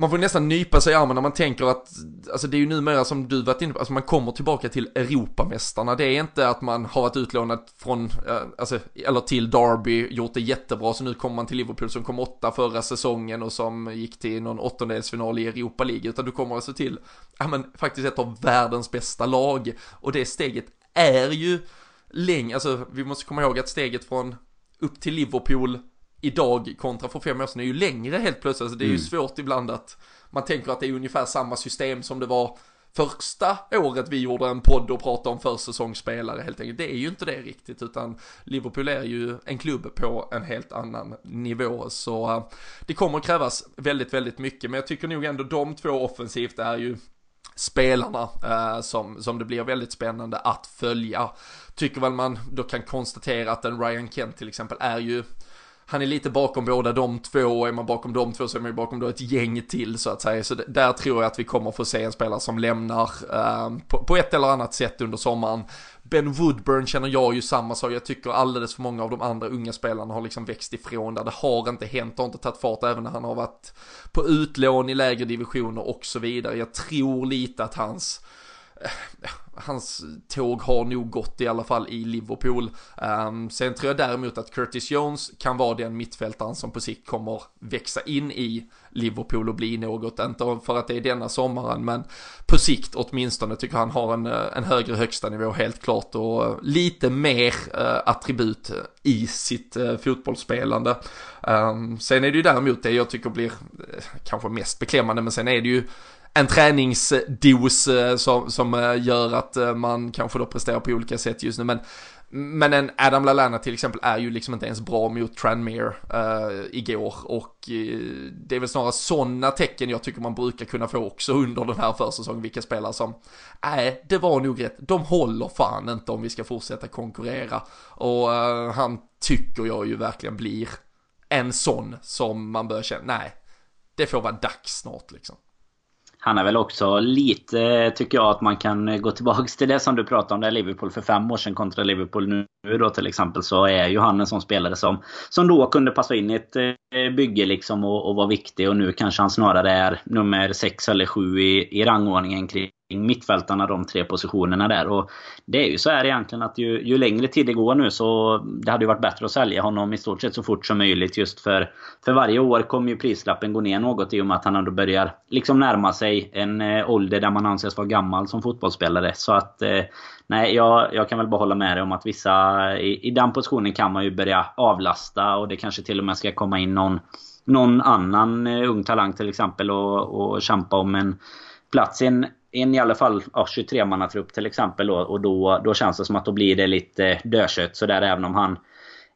man får nästan nypa sig i armen när man tänker att, alltså det är ju numera som du varit inne på, alltså man kommer tillbaka till Europamästarna. Det är inte att man har varit utlånad från, eh, alltså, eller till Derby, gjort det jättebra, så nu kommer man till Liverpool som kom åtta förra säsongen och som gick till någon åttondelsfinal i Europa League, utan du kommer alltså till, ja men faktiskt ett av världens bästa lag. Och det steget är ju länge, alltså vi måste komma ihåg att steget från upp till Liverpool idag kontra för fem år sedan är ju längre helt plötsligt. Alltså det är ju mm. svårt ibland att man tänker att det är ungefär samma system som det var första året vi gjorde en podd och pratade om försäsongsspelare helt enkelt. Det är ju inte det riktigt utan Liverpool är ju en klubb på en helt annan nivå. Så uh, det kommer krävas väldigt, väldigt mycket. Men jag tycker nog ändå de två offensivt är ju spelarna uh, som, som det blir väldigt spännande att följa. Tycker väl man då kan konstatera att en Ryan Kent till exempel är ju han är lite bakom båda de två och är man bakom de två så är man ju bakom då ett gäng till så att säga. Så där tror jag att vi kommer få se en spelare som lämnar eh, på, på, ett eller annat sätt under sommaren. Ben Woodburn känner jag ju samma sak. Jag tycker alldeles för många av de andra unga spelarna har liksom växt ifrån där. Det har inte hänt, det har inte tagit fart även när han har varit på utlån i lägre divisioner och så vidare. Jag tror lite att hans Eh, hans tåg har nog gått i alla fall i Liverpool. Um, sen tror jag däremot att Curtis Jones kan vara den mittfältaren som på sikt kommer växa in i Liverpool och bli något. Inte för att det är denna sommaren men på sikt åtminstone tycker han har en, eh, en högre högsta nivå helt klart och eh, lite mer uh, attribut i sitt uh, fotbollsspelande. Um, sen är det ju däremot det jag tycker blir uh, kanske mest beklämmande men sen är det ju en träningsdos eh, som, som eh, gör att eh, man kanske då presterar på olika sätt just nu. Men, men en Adam Lallana till exempel är ju liksom inte ens bra mot Tranmere uh, igår och uh, det är väl snarare sådana tecken jag tycker man brukar kunna få också under den här försäsongen. Vilka spelare som, nej, det var nog rätt. De håller fan inte om vi ska fortsätta konkurrera och uh, han tycker jag ju verkligen blir en sån som man börjar känna, nej, det får vara dags snart liksom. Han är väl också lite, tycker jag, att man kan gå tillbaks till det som du pratade om, där Liverpool för fem år sedan kontra Liverpool nu då till exempel. Så är ju han en sån spelare som, som då kunde passa in i ett eh, bygge liksom och, och vara viktig. Och nu kanske han snarare är nummer sex eller sju i, i rangordningen kring mittfältarna, de tre positionerna där. Och det är ju så här egentligen att ju, ju längre tid det går nu så det hade ju varit bättre att sälja honom i stort sett så fort som möjligt. Just för, för varje år kommer ju prislappen gå ner något i och med att han ändå börjar liksom närma sig en eh, ålder där man anses vara gammal som fotbollsspelare. Så att eh, nej, jag, jag kan väl bara hålla med dig om att vissa i, i den positionen kan man ju börja avlasta och det kanske till och med ska komma in någon någon annan eh, ung talang till exempel och, och kämpa om en plats i en en i alla fall ja, 23-mannatrupp till exempel då, och då, då känns det som att då blir det lite dödkött sådär även om han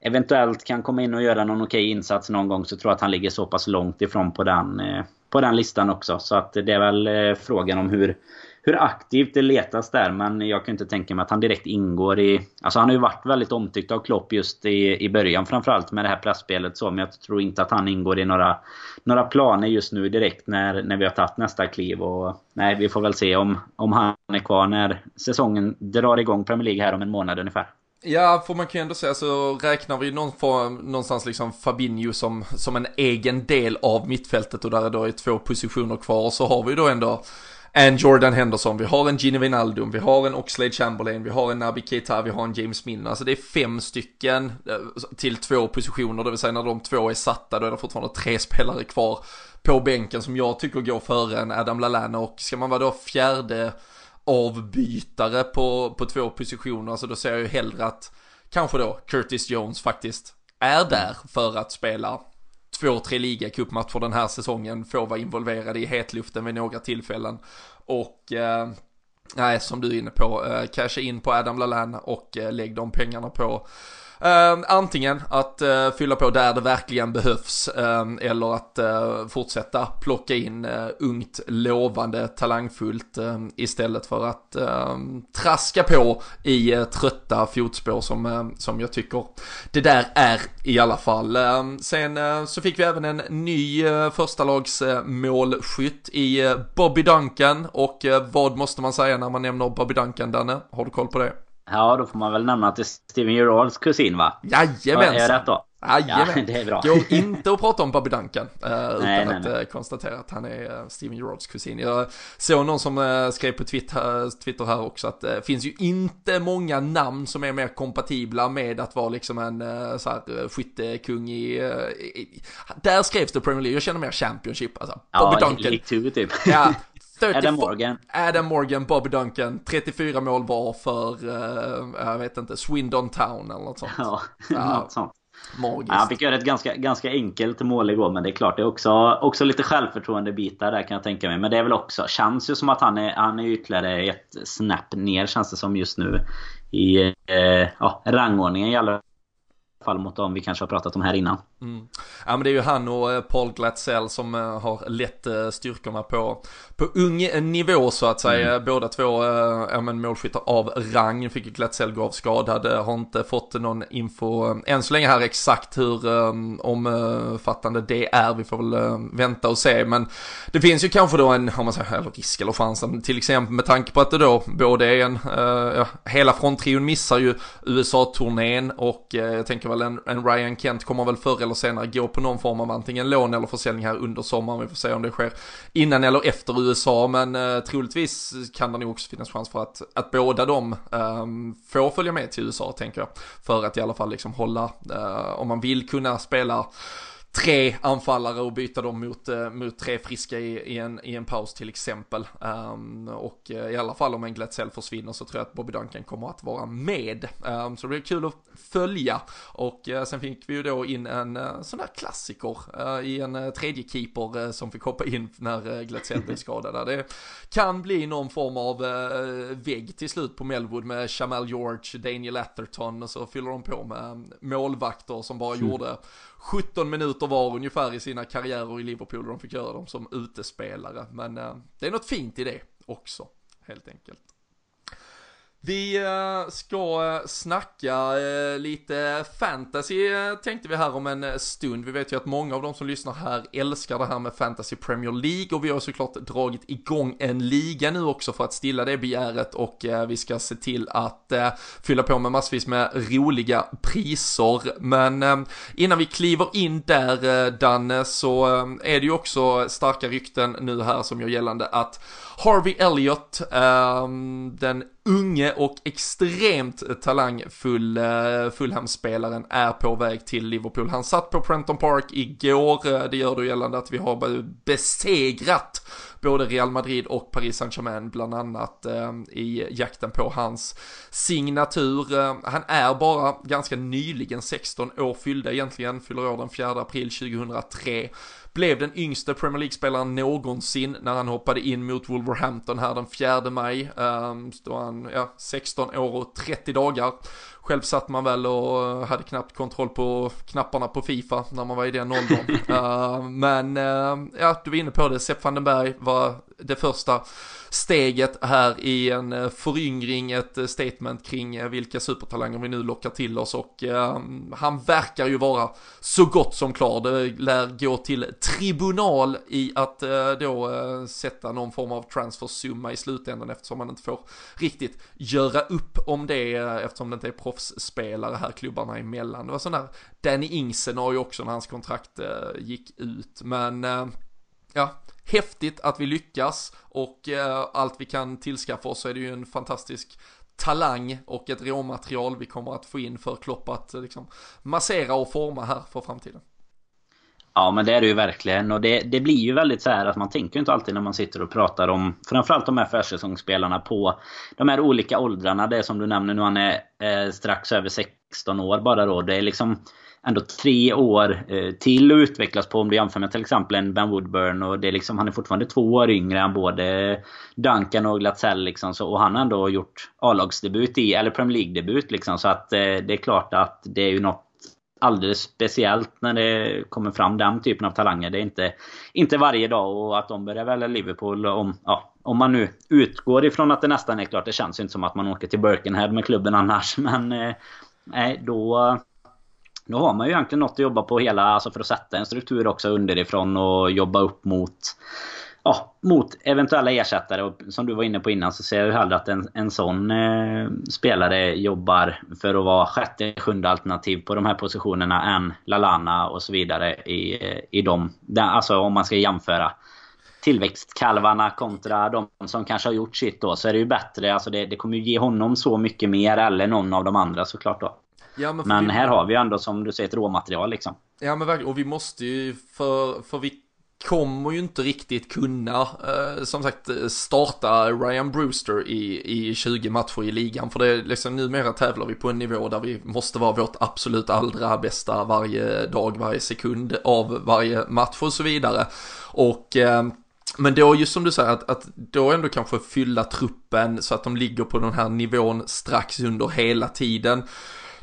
eventuellt kan komma in och göra någon okej insats någon gång så tror jag att han ligger så pass långt ifrån på den, eh, på den listan också. Så att det är väl eh, frågan om hur, hur aktivt det letas där. Men jag kan inte tänka mig att han direkt ingår i... Alltså han har ju varit väldigt omtyckt av Klopp just i, i början framförallt med det här pressspelet så. Men jag tror inte att han ingår i några, några planer just nu direkt när, när vi har tagit nästa kliv. Och, nej, vi får väl se om, om han är kvar när säsongen drar igång Premier League här om en månad ungefär. Ja, får man kan ju ändå säga så räknar vi någon form, någonstans liksom Fabinho som, som en egen del av mittfältet och där är då två positioner kvar så har vi då ändå en Jordan Henderson, vi har en Gino Wijnaldum, vi har en Oxlade Chamberlain, vi har en Naby Keita, vi har en James Milner. Alltså det är fem stycken eh, till två positioner, det vill säga när de två är satta då är det fortfarande tre spelare kvar på bänken som jag tycker går före en Adam Lallana. Och ska man vara då fjärde avbytare på, på två positioner, alltså då ser jag ju hellre att kanske då Curtis Jones faktiskt är där för att spela två, tre ligacupmatcher den här säsongen, får vara involverade i hetluften vid några tillfällen. Och eh, nej, som du är inne på, eh, casha in på Adam Lallana och eh, lägg de pengarna på Uh, antingen att uh, fylla på där det verkligen behövs uh, eller att fortsätta plocka in ungt, lovande, talangfullt istället för att traska på i trötta fotspår som, som jag tycker det där är i alla fall. sen så fick vi även en ny uh, förstalagsmålskytt i Bobby Duncan och vad måste man säga när man nämner Bobby Duncan, Danne? Har du koll på det? Ja, då får man väl nämna att det är Steven Gerards kusin va? Jajamensan! Är rätt då? Jajamän! Ja, det är bra. Går inte att prata om Bobby Duncan uh, utan nej, att nej. Uh, konstatera att han är uh, Steven Gerards kusin. Jag såg någon som skrev på Twitter, här också att det finns ju inte många namn som är mer kompatibla med att vara liksom en så här, skyttekung i, i, Där skrevs det Premier League, jag känner mer Championship alltså. Bobby ja, Duncan. League 2 typ. Ja, 30, Adam Morgan. Adam Morgan, Bobby Duncan, 34 mål var för, uh, jag vet inte, Swindon Town eller något sånt. Ja, ja. något sånt. Magiskt. Ja, han fick göra ett ganska, ganska enkelt mål igår men det är klart det är också, också lite självförtroende bitar där kan jag tänka mig. Men det är väl också, känns ju som att han är, han är ytterligare ett snäpp ner känns det som just nu. I eh, ja, rangordningen i alla fall mot dem vi kanske har pratat om här innan. Mm. Ja men det är ju han och eh, Paul Glatzell som eh, har lett eh, styrkorna på, på ung nivå så att säga. Mm. Båda två ja, men målskyttar av rang. Fick Glatzell gå av skadad. Har inte fått någon info än så länge här exakt hur omfattande det är. Vi får väl vänta och se. Men det finns ju kanske då en, om man säger, eller risk eller chansen. Till exempel med tanke på att det då både är en, ja, hela fronttrion missar ju USA-turnén och jag tänker väl en, en Ryan Kent kommer väl förr eller senare gå på någon form av antingen lån eller försäljning här under sommaren. Vi får se om det sker innan eller efter USA, men eh, troligtvis kan det nog också finnas chans för att, att båda de eh, får följa med till USA, tänker jag. För att i alla fall liksom hålla, eh, om man vill kunna spela tre anfallare och byta dem mot, eh, mot tre friska i, i, en, i en paus till exempel. Um, och uh, i alla fall om en Glatzel försvinner så tror jag att Bobby Duncan kommer att vara med. Um, så det blir kul att följa. Och uh, sen fick vi ju då in en uh, sån där klassiker i en tredje keeper som fick hoppa in när uh, Glatzel blev skadad. Det kan bli någon form av vägg till slut på Melwood med Jamal George, Daniel Atherton och så fyller de på med målvakter som bara mm. gjorde 17 minuter var ungefär i sina karriärer i Liverpool och de fick göra dem som utespelare. Men eh, det är något fint i det också, helt enkelt. Vi eh, ska eh, snacka eh, lite fantasy tänkte vi här om en stund. Vi vet ju att många av de som lyssnar här älskar det här med fantasy Premier League och vi har såklart dragit igång en liga nu också för att stilla det begäret och vi ska se till att fylla på med massvis med roliga priser. Men innan vi kliver in där Danne så är det ju också starka rykten nu här som gör gällande att Harvey Elliott, ehm, den unge och extremt talangfull uh, Fulham-spelaren är på väg till Liverpool. Han satt på Prenton Park igår, eh, det gör då gällande att vi har besegrat både Real Madrid och Paris Saint-Germain bland annat eh, i jakten på hans signatur. Eh, han är bara ganska nyligen 16 år fyllda egentligen, fyller år den 4 april 2003 blev den yngste Premier League-spelaren någonsin när han hoppade in mot Wolverhampton här den 4 maj. Um, då han, ja, 16 år och 30 dagar. Själv satt man väl och hade knappt kontroll på knapparna på Fifa när man var i den åldern. uh, men uh, ja, du var inne på det, Sepp van den Berg var det första steget här i en eh, föryngring, ett eh, statement kring eh, vilka supertalanger vi nu lockar till oss och han verkar ju vara så gott som klar. Det lär gå till tribunal i att då sätta någon form av transfersumma i slutändan eftersom man inte får riktigt göra upp om det eftersom det inte är proffsspelare här klubbarna emellan. Det var sån där Danny Ingsen har ju också när hans kontrakt gick ut men ja, häftigt att vi lyckas och eh, allt vi kan tillskaffa oss så är det ju en fantastisk talang och ett råmaterial vi kommer att få in för Klopp att eh, liksom massera och forma här för framtiden. Ja men det är det ju verkligen och det, det blir ju väldigt så här att man tänker inte alltid när man sitter och pratar om framförallt de här försäsongsspelarna på de här olika åldrarna. Det är som du nämner nu han är eh, strax över 16 år bara då. Det är liksom ändå tre år eh, till att utvecklas på om du jämför med till exempel en Ben Woodburn. Och det är liksom, han är fortfarande två år yngre än både Duncan och Glatzell. Liksom, så, och han har ändå gjort A-lagsdebut i, eller Premier League-debut. Liksom, så att eh, det är klart att det är ju något alldeles speciellt när det kommer fram den typen av talanger. Det är inte, inte varje dag och att de börjar välja Liverpool om, ja, om man nu utgår ifrån att det nästan är klart. Det känns inte som att man åker till Birkenhead med klubben annars. Men eh, nej, då, då har man ju egentligen något att jobba på hela, alltså för att sätta en struktur också underifrån och jobba upp mot ja, mot eventuella ersättare. Och som du var inne på innan så ser jag ju hellre att en, en sån eh, spelare jobbar för att vara sjätte, sjunde alternativ på de här positionerna än Lalana och så vidare i, eh, i dem. Alltså om man ska jämföra tillväxtkalvarna kontra de som kanske har gjort sitt då så är det ju bättre. Alltså det, det kommer ju ge honom så mycket mer eller någon av de andra såklart då. Ja, men, men vi... här har vi ändå som du säger ett råmaterial liksom. Ja men verkligen, och vi måste ju för, för vi kommer ju inte riktigt kunna, eh, som sagt, starta Ryan Brewster i, i 20 matcher i ligan. För det är liksom numera tävlar vi på en nivå där vi måste vara vårt absolut allra bästa varje dag, varje sekund av varje match och så vidare. Och eh, men då just som du säger att, att då ändå kanske fylla truppen så att de ligger på den här nivån strax under hela tiden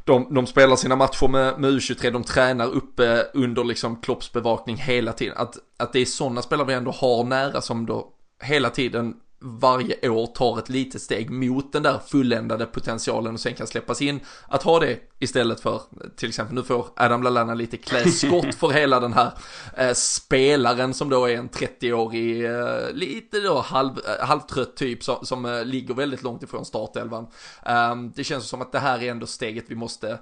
de, de spelar sina matcher med, med U23, de tränar uppe under liksom Klopps bevakning hela tiden. Att, att det är sådana spelare vi ändå har nära som då hela tiden varje år tar ett litet steg mot den där fulländade potentialen och sen kan släppas in. Att ha det istället för, till exempel nu får Adam Lallana lite kläskott för hela den här eh, spelaren som då är en 30-årig, eh, lite då halv, eh, halvtrött typ som, som eh, ligger väldigt långt ifrån startelvan. Ehm, det känns som att det här är ändå steget vi måste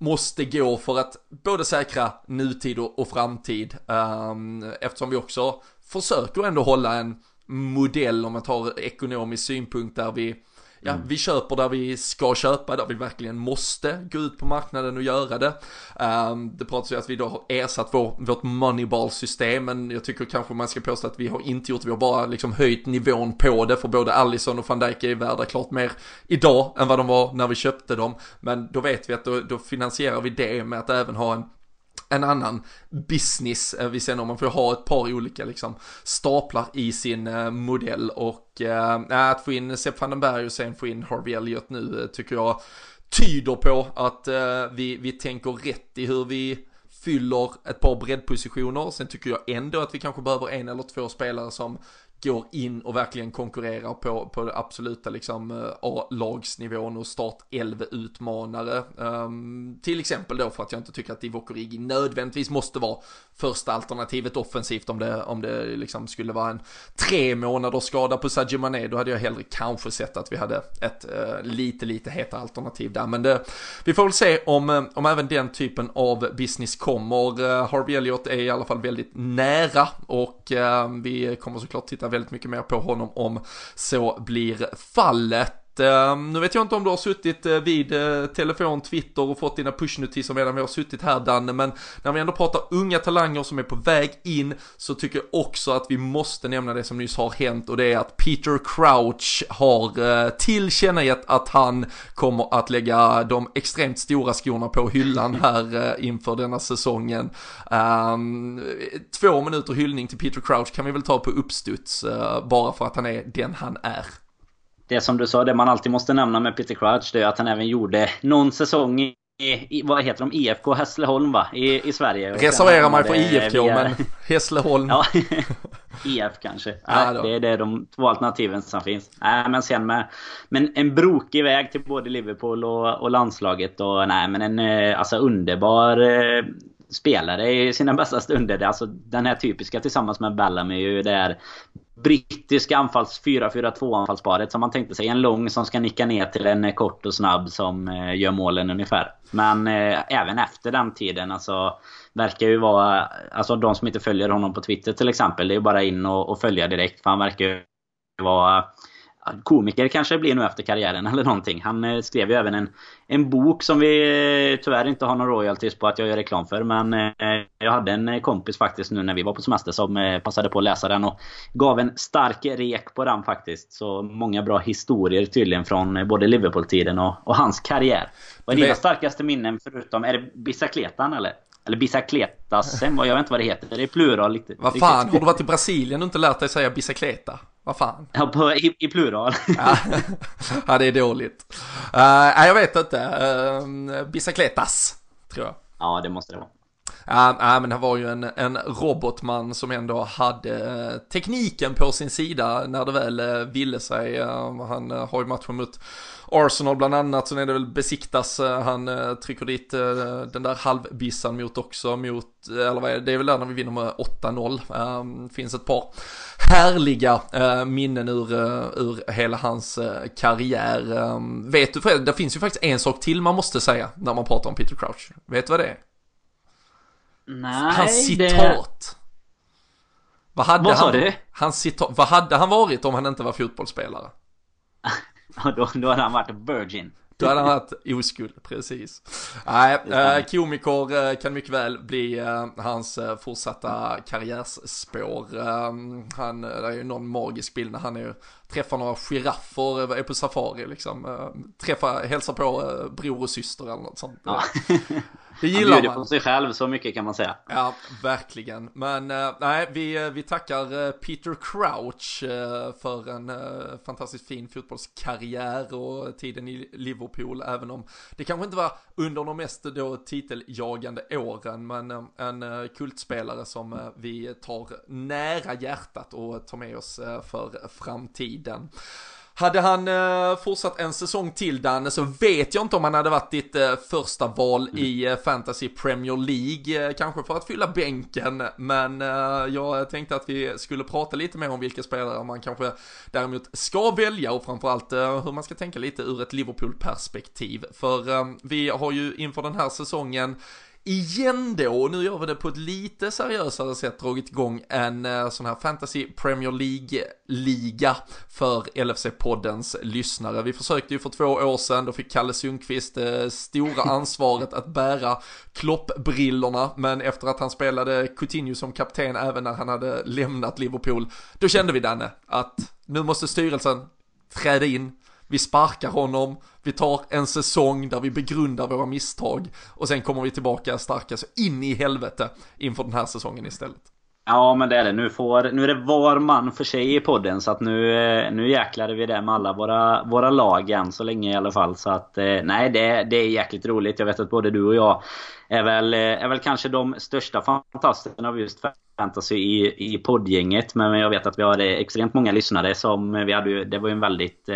måste gå för att både säkra nutid och, och framtid. Um, eftersom vi också försöker ändå hålla en modell om man tar ekonomisk synpunkt där vi Ja, mm. vi köper där vi ska köpa, där vi verkligen måste gå ut på marknaden och göra det. Um, det pratas ju att vi då har ersatt vår, vårt moneyball-system, men jag tycker kanske man ska påstå att vi har inte gjort det, vi har bara liksom höjt nivån på det, för både Allison och van Dijk är värda klart mer idag än vad de var när vi köpte dem. Men då vet vi att då, då finansierar vi det med att även ha en en annan business eh, vi vid sidan om. Man får ha ett par olika liksom staplar i sin eh, modell och eh, äh, att få in Sepp van den Berg och sen få in Harvey Elliot nu eh, tycker jag tyder på att eh, vi, vi tänker rätt i hur vi fyller ett par breddpositioner. Sen tycker jag ändå att vi kanske behöver en eller två spelare som går in och verkligen konkurrerar på, på absoluta liksom eh, A-lagsnivån och start 11 utmanare. Um, ehm, till exempel då för att jag inte tycker att Divock Origi nödvändigtvis måste vara första alternativet offensivt om det, om det liksom skulle vara en tre månaders skada på Sadio Mané. Då hade jag hellre kanske sett att vi hade ett uh, lite, lite hetare alternativ där. Men det, vi får väl se om, om även den typen av business kommer. Uh, Harvey Elliott är i alla fall väldigt nära och uh, vi kommer såklart titta väldigt mycket mer på honom om så blir fallet. Ehm, nu vet jag inte om du har suttit eh, vid eh, telefon, Twitter och fått dina pushnotiser medan vi har suttit här Danne, men när vi ändå pratar unga talanger som är på väg in så tycker jag också att vi måste nämna det som nyss har hänt och det är att Peter Crouch har eh, tillkännagett att han kommer att lägga de extremt stora skorna på hyllan här inför denna säsongen. Ehm, två minuter hyllning till Peter Crouch kan vi väl ta på uppstuds bara för att han är den han är det som du sa, det man alltid måste nämna med Peter Crouch, det är att han även gjorde någon säsong i, i vad heter de? IFK Hässleholm va? I, i Sverige. Reserverar mig för IFK via... men Hässleholm. ja, IF kanske. Nej, det är det de två alternativen som finns. Nej, men sen med men en brokig väg till både Liverpool och, och landslaget och nej men en eh, alltså underbar eh, spelare i sina bästa stunder. Alltså den här typiska tillsammans med Bellamy ju där brittiska anfalls 4-4-2 anfallsparet som man tänkte sig. En lång som ska nicka ner till en eh, kort och snabb som eh, gör målen ungefär. Men eh, även efter den tiden alltså verkar ju vara... Alltså de som inte följer honom på Twitter till exempel. Det är ju bara in och, och följa direkt. För han verkar ju vara komiker kanske det blir nu efter karriären eller någonting. Han eh, skrev ju även en, en bok som vi eh, tyvärr inte har några royalties på att jag gör reklam för. Men eh, jag hade en kompis faktiskt nu när vi var på semester som passade på att läsa den och gav en stark rek på den faktiskt. Så många bra historier tydligen från både Liverpool-tiden och, och hans karriär. Vad är dina starkaste minnen förutom... Är det bicicletan eller? Eller bicicletas, jag vet inte vad det heter. Det är plural lite. Vad fan, har du varit i Brasilien och inte lärt dig säga bicicleta? Vad fan? Ja, på, i, i plural. ja. det är dåligt. Uh, jag vet inte. Uh, bicicletas, tror jag. Ja, det måste det vara. Ja, äh, men han var ju en, en robotman som ändå hade eh, tekniken på sin sida när det väl eh, ville sig. Han har ju matchen mot Arsenal bland annat, så är det väl besiktas, han trycker dit den där halvbissan mot också, mot, eller vad är det, det är väl där när vi vinner med 8-0. Finns ett par härliga minnen ur, ur hela hans karriär. Vet du, för det finns ju faktiskt en sak till man måste säga när man pratar om Peter Crouch. Vet du vad det är? Nej, Hans citat. Det... Vad hade Vad han? Hans citat, vad hade han varit om han inte var fotbollsspelare? då, då hade han varit virgin. Då hade han varit oskuld, precis. Nej, äh, komiker äh, kan mycket väl bli äh, hans äh, fortsatta karriärsspår. han, det är ju någon magisk bild när han är, träffar några giraffer, är på safari liksom. träffar, hälsar på bror och syster eller något sånt. Ja. Det gillar han bjuder man. på sig själv så mycket kan man säga. Ja, verkligen. Men uh, nej, vi, eh, vi tackar uh, Peter Crouch för en fantastiskt fin fotbollskarriär och tiden i Liverpool, även om det kanske inte var under de mest då titeljagande åren, men en kultspelare som vi tar nära hjärtat och tar med oss för framtiden. Hade han eh, fortsatt en säsong till Danne så vet jag inte om han hade varit ditt eh, första val mm. i eh, Fantasy Premier League, eh, kanske för att fylla bänken, men eh, jag tänkte att vi skulle prata lite mer om vilka spelare man kanske däremot ska välja och framförallt eh, hur man ska tänka lite ur ett Liverpool-perspektiv. För eh, vi har ju inför den här säsongen igen då, och nu gör vi det på ett lite seriösare sätt, dragit igång en eh, sån här Fantasy Premier League-liga för LFC-poddens lyssnare. Vi försökte ju för två år sedan, då fick Kalle Sundqvist det stora ansvaret att bära kloppbrillorna, men efter att han spelade Coutinho som kapten även när han hade lämnat Liverpool, då kände vi Danne att nu måste styrelsen träda in, vi sparkar honom, vi tar en säsong där vi begrundar våra misstag och sen kommer vi tillbaka starka så in i helvete inför den här säsongen istället. Ja men det är det. Nu, får, nu är det var man för sig i podden. Så att nu, eh, nu jäklar vi det med alla våra, våra lag än så länge i alla fall. Så att eh, nej det, det är jäkligt roligt. Jag vet att både du och jag är väl, eh, är väl kanske de största fantasterna av just fantasy i, i poddgänget. Men jag vet att vi har extremt många lyssnare som vi hade Det var ju en väldigt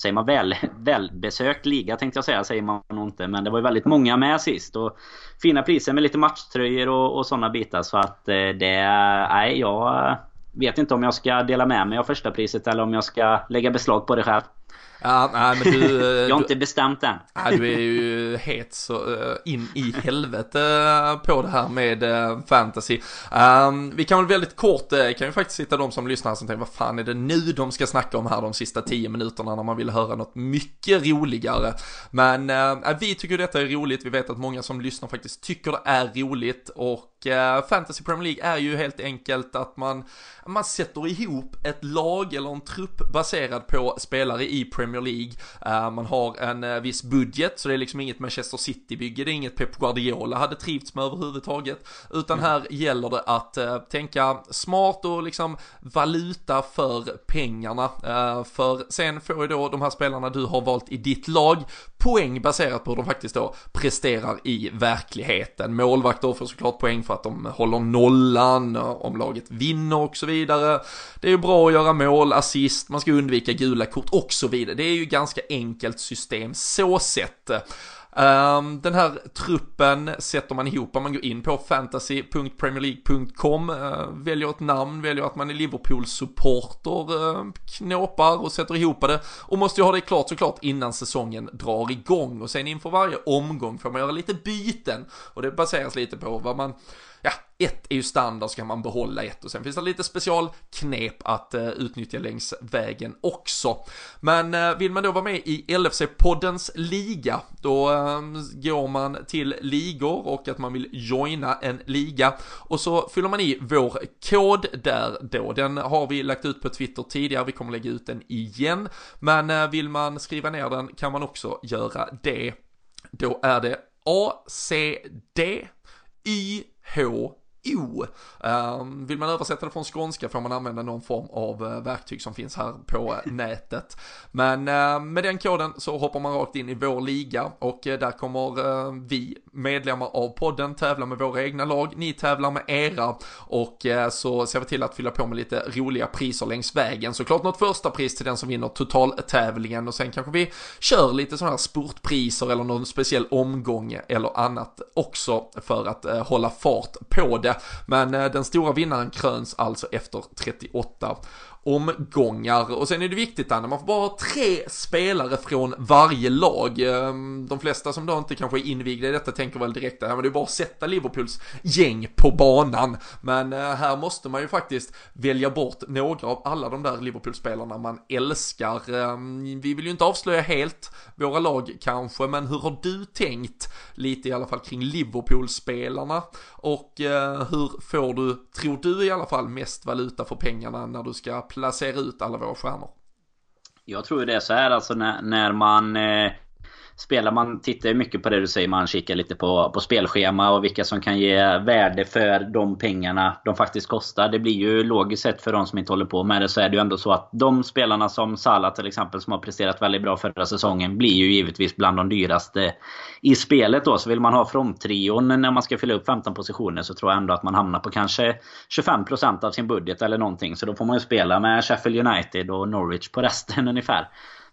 säger man väl, välbesökt liga tänkte jag säga, säger man nog inte. Men det var ju väldigt många med sist. Och fina priser med lite matchtröjor och, och sådana bitar. Så att eh, det... Nej, jag vet inte om jag ska dela med mig av första priset eller om jag ska lägga beslag på det själv. Ja, nej, men du... jag har inte bestämt än. Ja, du är ju het så eh, in i helvete på det här med eh, fantasy. Um, vi kan väl väldigt kort, eh, kan ju faktiskt sitta de som lyssnar som tänker vad fan är det nu de ska snacka om här de sista tio minuterna när man vill höra något mycket roligare. Men vi tycker detta är roligt, vi vet att många som lyssnar faktiskt tycker det är roligt och Fantasy Premier League är ju helt enkelt att man, man sätter ihop ett lag eller en trupp baserad på spelare i Premier League. Uh, man har en uh, viss budget, så det är liksom inget Manchester City-bygge, det är inget Pep Guardiola hade trivts med överhuvudtaget. Utan mm. här gäller det att uh, tänka smart och liksom valuta för pengarna. för sen får ju då de här spelarna du har valt i ditt lag poäng baserat på hur de faktiskt då presterar i verkligheten. Målvakter får såklart poäng för att de håller nollan, om laget vinner och så vidare. Det är ju bra att göra mål, assist, man ska undvika gula kort och så vidare. Det är ju ganska enkelt system så sett. Um, den här truppen sätter man ihop, om man går in på fantasy.premierleague.com, uh, eh, väljer ett namn, väljer att man är Liverpool-supporter, uh, knåpar och sätter ihop det och måste ju ha det klart såklart innan säsongen drar igång och sen inför varje omgång får man göra lite byten och det baseras lite på vad man ja, ett är ju standard så kan man behålla ett och sen finns det lite specialknep att eh, utnyttja längs vägen också. Men eh, vill man då vara med i LFC-poddens liga, då eh, går man till ligor och att man vill joina en liga och så fyller man i vår kod där då. Den har vi lagt ut på Twitter tidigare, vi kommer lägga ut den igen. Men eh, vill man skriva ner den kan man också göra det. Då är det ACD Y who O. Um, vill man översätta det från skånska får man använda någon form av uh, verktyg som finns här på uh, nätet. Men uh, med den koden så hoppar man rakt in i vår liga och där kommer vi medlemmar av podden tävla med våra egna lag, ni tävlar med era och så ser vi till att fylla på med lite roliga priser längs vägen. Såklart något första pris till den som vinner totaltävlingen och sen kanske vi kör lite sådana här sportpriser eller någon speciell omgång eller annat också för att hålla fart på det. Men eh, den stora vinnaren kröns alltså efter 38 omgångar. Och sen är det viktigt Anna, man får bara ha tre spelare från varje lag. Ehm, de flesta som då inte kanske är invigda i detta tänker väl direkt att det är bara att sätta Liverpools gäng på banan. Men eh, här måste man ju faktiskt välja bort några av alla de där Liverpool-spelarna man älskar. Ehm, vi vill ju inte avslöja helt våra lag kanske, men hur har du tänkt lite i alla fall kring Liverpool-spelarna? Och eh, hur får du, tror du i alla fall, mest valuta för pengarna när du ska placera ut alla våra stjärnor? Jag tror det är så här alltså när, när man eh, spelar, man tittar mycket på det du säger, man kikar lite på, på spelschema och vilka som kan ge värde för de pengarna de faktiskt kostar. Det blir ju logiskt sett för de som inte håller på med det så är det ju ändå så att de spelarna som Salah till exempel som har presterat väldigt bra förra säsongen blir ju givetvis bland de dyraste i spelet då. Så vill man ha fronttrion när man ska fylla upp 15 positioner så tror jag ändå att man hamnar på kanske 25% av sin budget eller någonting. Så då får man ju spela med Sheffield United och Norwich på resten ungefär.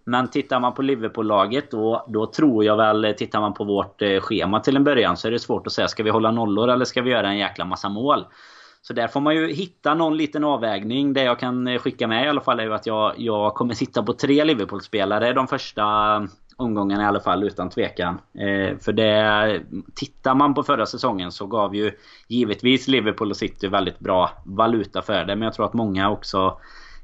Men tittar man på Liverpool-laget då, då tror jag väl, eh, tittar man på vårt eh, schema till en början så är det svårt att säga ska vi hålla nollor eller ska vi göra en jäkla massa mål? Så där får man ju hitta någon liten avvägning. Det jag kan eh, skicka med i alla fall är ju att jag, jag kommer sitta på tre Liverpool-spelare de första omgångarna i alla fall utan tvekan. Eh, för det, tittar man på förra säsongen så gav ju givetvis Liverpool och City väldigt bra valuta för det. Men jag tror att många också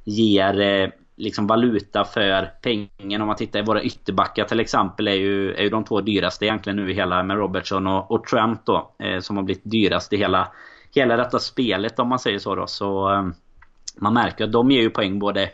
ger eh, liksom valuta för pengen. Om man tittar i våra ytterbackar till exempel är ju, är ju de två dyraste egentligen nu i hela med Robertson och, och Trent då. Eh, som har blivit dyrast i hela, hela detta spelet om man säger så då. Så eh, man märker att de ger ju poäng både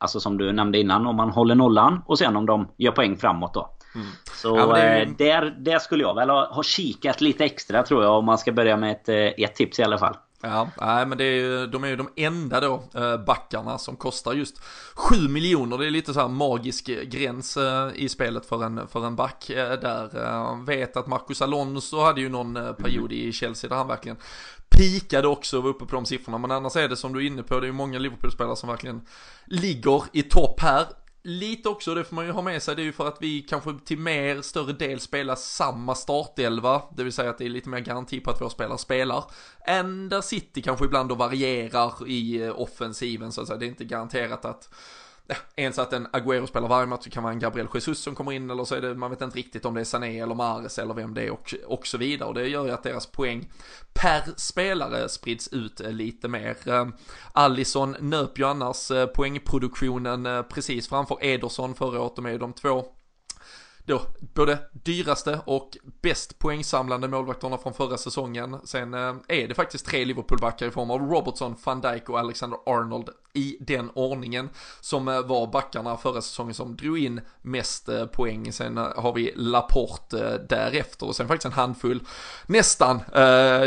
Alltså som du nämnde innan om man håller nollan och sen om de gör poäng framåt då. Mm. Så ja, ju... Eh, där, där skulle jag väl ha, ha kikat lite extra tror jag om man ska börja med ett, eh, ett tips i alla fall. Ja, nej men det är ju, de är ju de enda då eh, backarna som kostar just 7 miljoner. Det är lite så här magisk gräns eh, i spelet för en, för en back eh, där. Vet att Marcus Alonso hade ju någon period i Chelsea där han verkligen pikade också och var uppe på de siffrorna. Men annars är det som du är inne på, det är ju många Liverpool-spelare som verkligen ligger i topp här lite också, det får man ju ha med sig, det är ju för att vi kanske till mer större del spelar samma startelva, det vill säga att det är lite mer garanti på att våra spelare spelar, än där City kanske ibland då varierar i eh, offensiven så att säga, det är inte garanterat att ens att en Agüero spelar varje match så kan vara en Gabriel Jesus som kommer in eller så är det, man vet inte riktigt om det är Sané eller Mares eller vem det är och, och så vidare och det gör ju att deras poäng per spelare sprids ut lite mer. Eh, Allison nöp ju annars eh, poängproduktionen eh, precis framför Ederson förra året, de är ju de två då både dyraste och bäst poängsamlande målvakterna från förra säsongen. Sen eh, är det faktiskt tre Liverpoolbackar i form av Robertson, van Dijk och Alexander Arnold i den ordningen som eh, var backarna förra säsongen som drog in mest eh, poäng. Sen har vi Laporte därefter och sen faktiskt en handfull nästan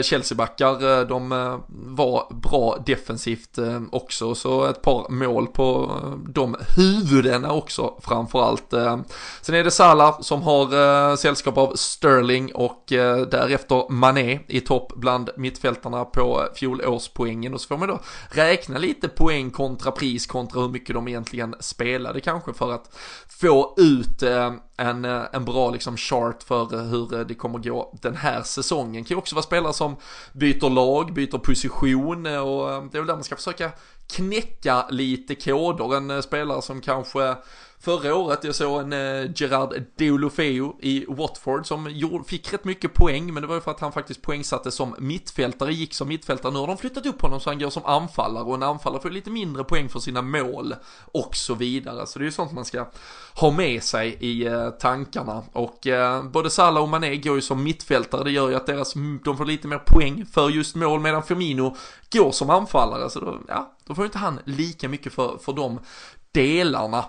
Chelsea-backar. De var bra defensivt också så ett par mål på de huvudena också framförallt. Sen är det Salah Salah som har eh, sällskap av Sterling och eh, därefter Mané i topp bland mittfältarna på fjolårspoängen. Och så får man då räkna lite poäng kontra pris kontra hur mycket de egentligen spelade kanske för att få ut eh, en, eh, en bra liksom chart för eh, hur eh, det kommer gå den här säsongen. Kan ju också vara spelare som byter lag, byter position och det är väl där man ska försöka knäcka lite koder. En spelare som kanske Förra året jag såg en eh, Gerard Deulofeu i Watford som fick rätt mycket poäng men det var ju för att han faktiskt poängsatte som mittfältare, gick som mittfältare. Nu har de flyttat upp honom så han går som anfallare och en anfallare får lite mindre poäng för sina mål och så vidare. Så det är ju sånt man ska ha med sig i tankarna och eh, både Salah och Mané går ju som mittfältare. Det gör ju att deras, de får lite mer poäng för just mål medan Firmino går som anfallare så då, ja, då får inte han lika mycket för, för de delarna.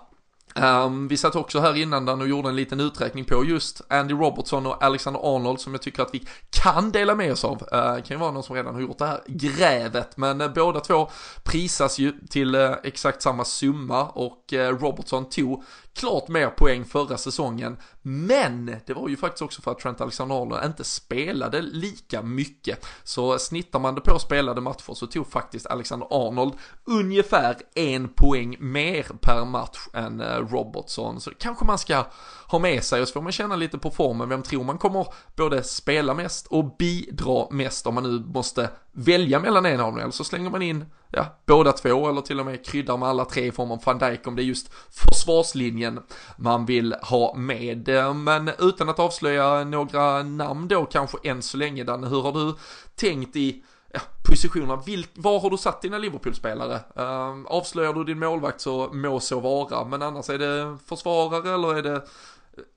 Um, vi satt också här innan och gjorde en liten uträkning på just Andy Robertson och Alexander Arnold som jag tycker att vi kan dela med oss av. Uh, kan ju vara någon som redan har gjort det här grävet, men uh, båda två prisas ju till uh, exakt samma summa och eh, Robertson tog klart mer poäng förra säsongen. Men det var ju faktiskt också för att Trent Alexander-Arnold inte spelade lika mycket. Så snittar man det på spelade matcher så tog faktiskt Alexander-Arnold ungefär en poäng mer per match än eh, Robertson. Så kanske man ska ha med sig och så får man känna lite på formen. Vem tror man kommer både spela mest och bidra mest om man nu måste välja mellan en av dem. Eller så slänger man in ja, båda två eller till och med kryddar med alla tre i form av van Dijk om det är just försvarslinjen man vill ha med. Men utan att avslöja några namn då kanske än så länge Danne, hur har du tänkt i ja, positionerna, Vil, var har du satt dina Liverpool-spelare? Uh, avslöjar du din målvakt så må så vara, men annars är det försvarare eller är det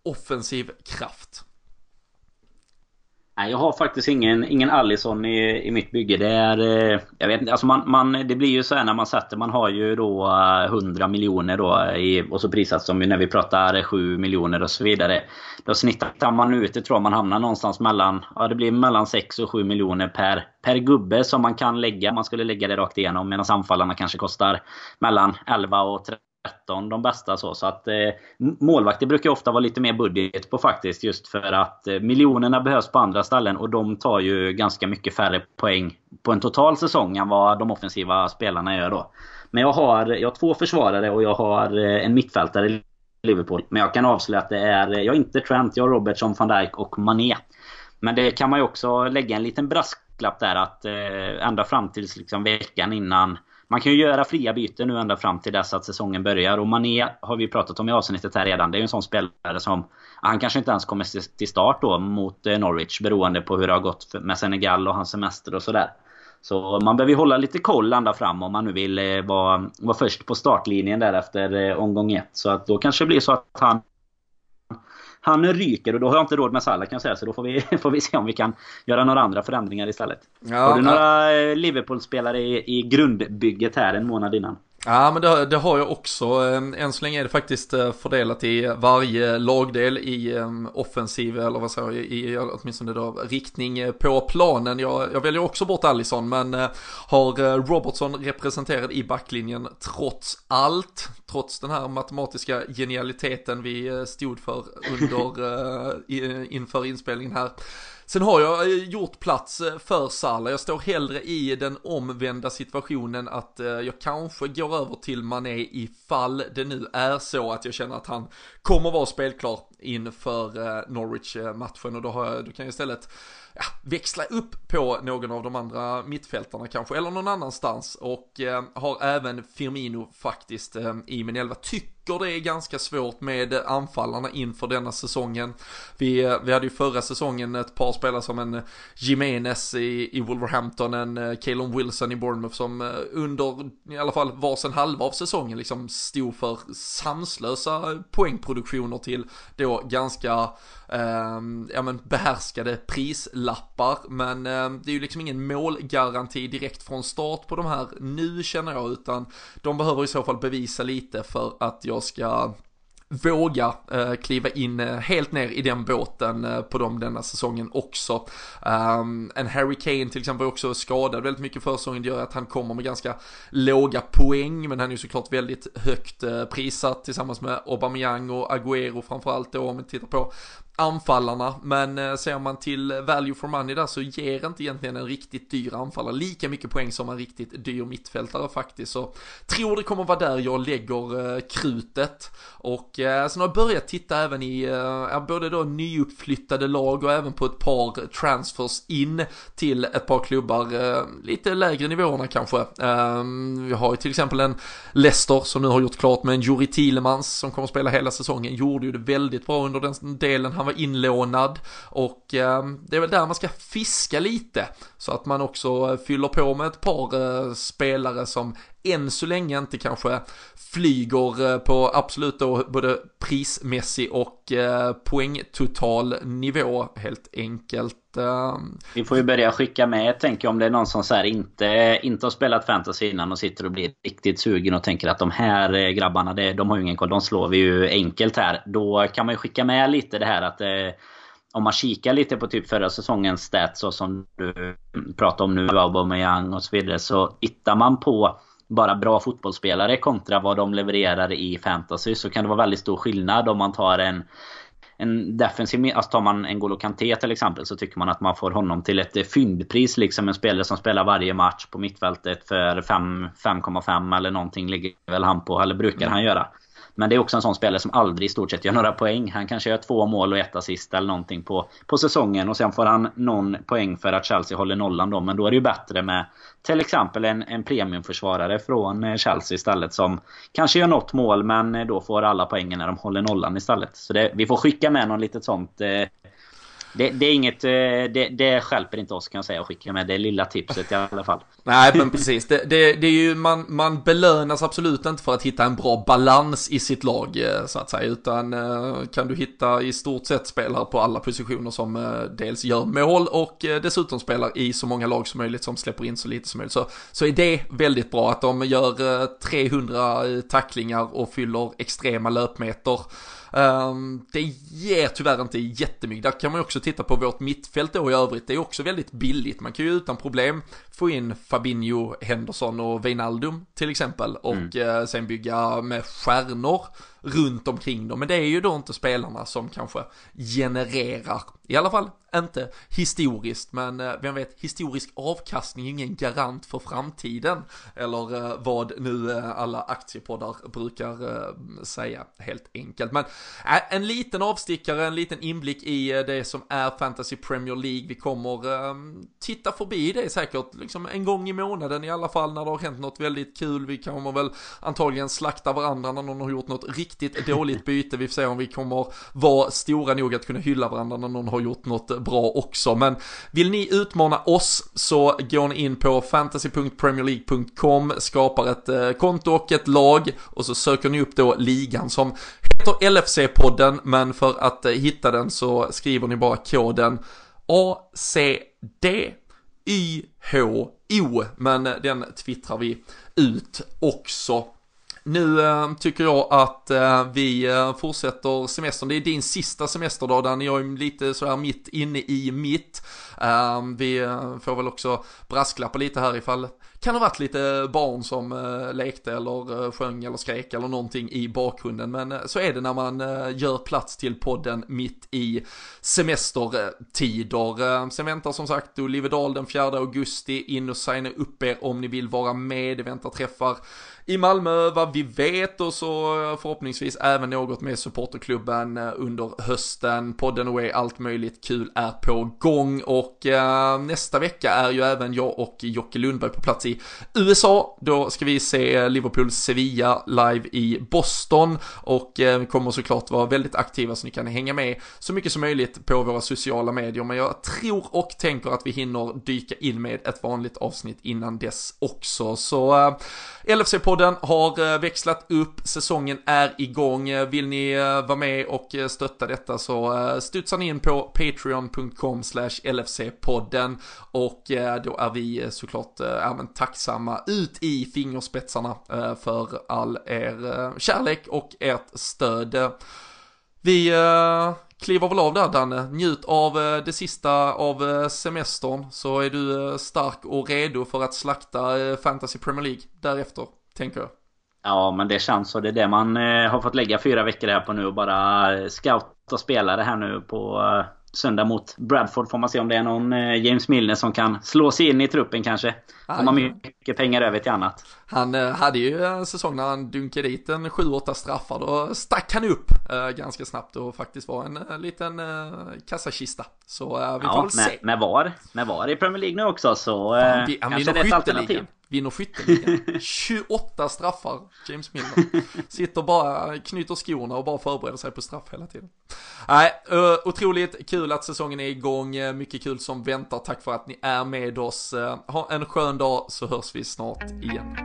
offensiv kraft? Nej, jag har faktiskt ingen, ingen Allison i, i mitt bygge. Det är... Eh, jag vet inte, alltså man, man, det blir ju så här när man sätter... Man har ju då eh, 100 miljoner då i, och så prisas de ju när vi pratar 7 miljoner och så vidare. Då snittar man ut det tror jag man hamnar någonstans mellan... Ja, det blir mellan 6 och 7 miljoner per, per gubbe som man kan lägga. Man skulle lägga det rakt igenom medan anfallarna kanske kostar mellan 11 och 13 13 de bästa så. Så att eh, målvakter brukar ofta vara lite mer budget på faktiskt. Just för att eh, miljonerna behövs på andra ställen och de tar ju ganska mycket färre poäng på en total säsong än vad de offensiva spelarna gör då. Men jag har, jag har två försvarare och jag har eh, en mittfältare i Liverpool. Men jag kan avslöja att det är, eh, jag är inte Trent, jag har Robertson, van Dijk och Mané. Men det kan man ju också lägga en liten brasklapp där att eh, ända fram tills liksom veckan innan man kan ju göra fria byten nu ända fram till dess att säsongen börjar. Och Mané har vi pratat om i avsnittet här redan. Det är ju en sån spelare som... Han kanske inte ens kommer till start då mot eh, Norwich beroende på hur det har gått med Senegal och hans semester och sådär. Så man behöver ju hålla lite koll ända fram om man nu vill eh, vara, vara först på startlinjen där efter eh, omgång ett. Så att då kanske det blir så att han han ryker och då har jag inte råd med Salah kan jag säga. Så då får vi, får vi se om vi kan göra några andra förändringar istället. Ja, har du några ja. Liverpool-spelare i, i grundbygget här en månad innan? Ja men det, det, har jag också. Ehm, än så länge är det faktiskt eh, fördelat i varje lagdel i ehm, offensiv eller vad säger jag, i åtminstone då riktning eh, på planen. Jag, jag väljer också bort Allison men eh, har Robertson representerad i backlinjen trots allt. Trots den här matematiska genialiteten vi stod för under inför inspelningen här. Sen har jag eh, gjort plats eh, för Salah. Jag står hellre i den omvända situationen att eh, jag kanske går över till Mané ifall det nu är så att jag känner att han kommer vara spelklar inför eh, Norwich-matchen och då, har jag, då kan jag istället ja, växla upp på någon av de andra mittfältarna kanske, eller någon annanstans och eh, har även Firmino faktiskt eh, i min elva. Tycker det är ganska svårt med anfallarna inför denna säsongen. Vi, eh, vi hade ju förra säsongen ett par spelare som en eh, Jimenez i, i Wolverhampton, en eh, Calon Wilson i Bournemouth som eh, under i alla fall varsin halva av säsongen liksom stod för sanslösa poängproduktioner till då ganska eh, ja, men behärskade prislappar. Men eh, det är ju liksom ingen målgaranti direkt från start på de här nu känner jag, utan de behöver i så fall bevisa lite för att jag ska våga eh, kliva in eh, helt ner i den båten eh, på dem denna säsongen också. Um, en Harry Kane till exempel också skadad väldigt mycket för säsongen, det gör att han kommer med ganska låga poäng, men han är ju såklart väldigt högt eh, prissatt tillsammans med Aubameyang och Agüero framförallt då om vi tittar på anfallarna, men eh, ser man till value for money där så ger inte egentligen en riktigt dyr anfallare lika mycket poäng som en riktigt dyr mittfältare faktiskt. Så tror det kommer vara där jag lägger eh, krutet. Och eh, sen har jag börjat titta även i både då nyuppflyttade lag och även på ett par transfers in till ett par klubbar, lite lägre nivåerna kanske. Ehm, vi har ju till exempel en Leicester som nu har gjort klart med en Juri Thielemans som kommer att spela hela säsongen, gjorde ju det väldigt bra under den delen han var inlånad och eh, det är väl där man ska fiska lite så att man också fyller på med ett par eh, spelare som än så länge inte kanske flyger eh, på absolut då både prismässig och eh, poängtotal nivå helt enkelt. Eh. Vi får ju börja skicka med, tänker om det är någon som så inte, inte har spelat fantasy innan och sitter och blir riktigt sugen och tänker att de här eh, grabbarna, de har ju ingen koll, de slår vi ju enkelt här. Då kan man ju skicka med lite det här att eh, om man kikar lite på typ förra säsongens stats så som du pratar om nu, Aubameyang och så vidare, så hittar man på bara bra fotbollsspelare kontra vad de levererar i fantasy så kan det vara väldigt stor skillnad om man tar en en defensiv, alltså tar man en Golo Kanté till exempel så tycker man att man får honom till ett fyndpris liksom en spelare som spelar varje match på mittfältet för 5,5 eller någonting ligger väl han på, eller brukar han göra. Men det är också en sån spelare som aldrig i stort sett gör några poäng. Han kanske gör två mål och ett assist eller någonting på, på säsongen. Och sen får han någon poäng för att Chelsea håller nollan då. Men då är det ju bättre med till exempel en, en premiumförsvarare från eh, Chelsea istället. Som kanske gör något mål men eh, då får alla poängen när de håller nollan istället. Så det, vi får skicka med någon litet sånt eh, det, det, är inget, eh, det, det skälper inte oss kan jag säga att skicka med det lilla tipset i alla fall. Nej men precis, det, det, det är ju, man, man belönas absolut inte för att hitta en bra balans i sitt lag eh, så att säga, utan eh, kan du hitta i stort sett spelare på alla positioner som dels gör mål och dessutom spelar i så många lag som möjligt som släpper in så lite som möjligt. Så, så är det väldigt bra att de gör 300 tacklingar och fyller extrema löpmeter det ger tyvärr inte jättemycket. Där kan man också titta på vårt mittfält då i övrigt. Det är också väldigt billigt. Man kan ju utan problem få in Fabinho, Henderson och Wijnaldum till exempel. Och mm. uh, sen bygga med stjärnor runt omkring dem. Men det är ju då inte spelarna som kanske genererar, i alla fall inte historiskt, men eh, vem vet, historisk avkastning är ingen garant för framtiden. Eller eh, vad nu eh, alla aktiepoddar brukar säga helt enkelt. Men en liten avstickare, en liten inblick i det som är Fantasy Premier League. Vi kommer ehm, titta förbi det säkert, liksom en gång i månaden i alla fall när det har hänt något väldigt kul. Vi kommer väl antagligen slakta varandra när någon har gjort något riktigt riktigt dåligt byte. Vi får se om vi kommer vara stora nog att kunna hylla varandra när någon har gjort något bra också. Men vill ni utmana oss så går ni in på fantasy.premierleague.com, skapar ett eh, konto och ett lag och så söker ni upp då ligan som heter LFC-podden men för att eh, hitta den så skriver ni bara koden ACD YHO, men eh, den twittrar vi ut också. Nu äh, tycker jag att äh, vi eh, fortsätter semestern. Det är din sista semesterdag, där jag är lite så här mitt inne i mitt. vi får väl också brasklappa lite här ifall kan ha varit lite barn som eh, lekte eller eh, sjöng eller skrek eller någonting i bakgrunden. Men eh, så är det när man gör plats till podden mitt i semestertider. Sen väntar som sagt Olivedal den 4 augusti. In och signa upp er om ni vill vara med. Det väntar träffar i Malmö vad vi vet och så förhoppningsvis även något med supporterklubben under hösten. Podden Away, allt möjligt kul är på gång och nästa vecka är ju även jag och Jocke Lundberg på plats i USA. Då ska vi se Liverpool Sevilla live i Boston och eh, kommer såklart vara väldigt aktiva så ni kan hänga med så mycket som möjligt på våra sociala medier. Men jag tror och tänker att vi hinner dyka in med ett vanligt avsnitt innan dess också. Så eh, LFC-podden har eh, växlat upp, säsongen är igång. Vill ni vara med och stötta detta så studsar ni in på patreon.com slash LFC-podden och då är vi såklart tacksamma ut i fingerspetsarna eh, för all er eh, kärlek och ert stöd. Vi eh, kliver väl av där Danne, njut av det sista av semestern så är du stark och redo för att slakta Fantasy Premier League därefter, tänker jag. Ja, men det känns så. Det är det man har fått lägga fyra veckor här på nu och bara scouta spelare här nu på söndag mot Bradford. Får man se om det är någon eh, James Milner som kan slå sig in i truppen kanske. Om man mycket pengar över till annat. Han eh, hade ju en säsong när han dunkade dit en 7-8 straffar. Då stack han upp eh, ganska snabbt och faktiskt var en liten kassakista. Så vi får ja, väl se. Med VAR, med VAR i Premier League nu också så Fan, vi, kanske det är ett alternativ vinner skytteligan. 28 straffar, James Milner. Sitter bara, knyter skorna och bara förbereder sig på straff hela tiden. Nej, otroligt kul att säsongen är igång, mycket kul som väntar. Tack för att ni är med oss. Ha en skön dag så hörs vi snart igen.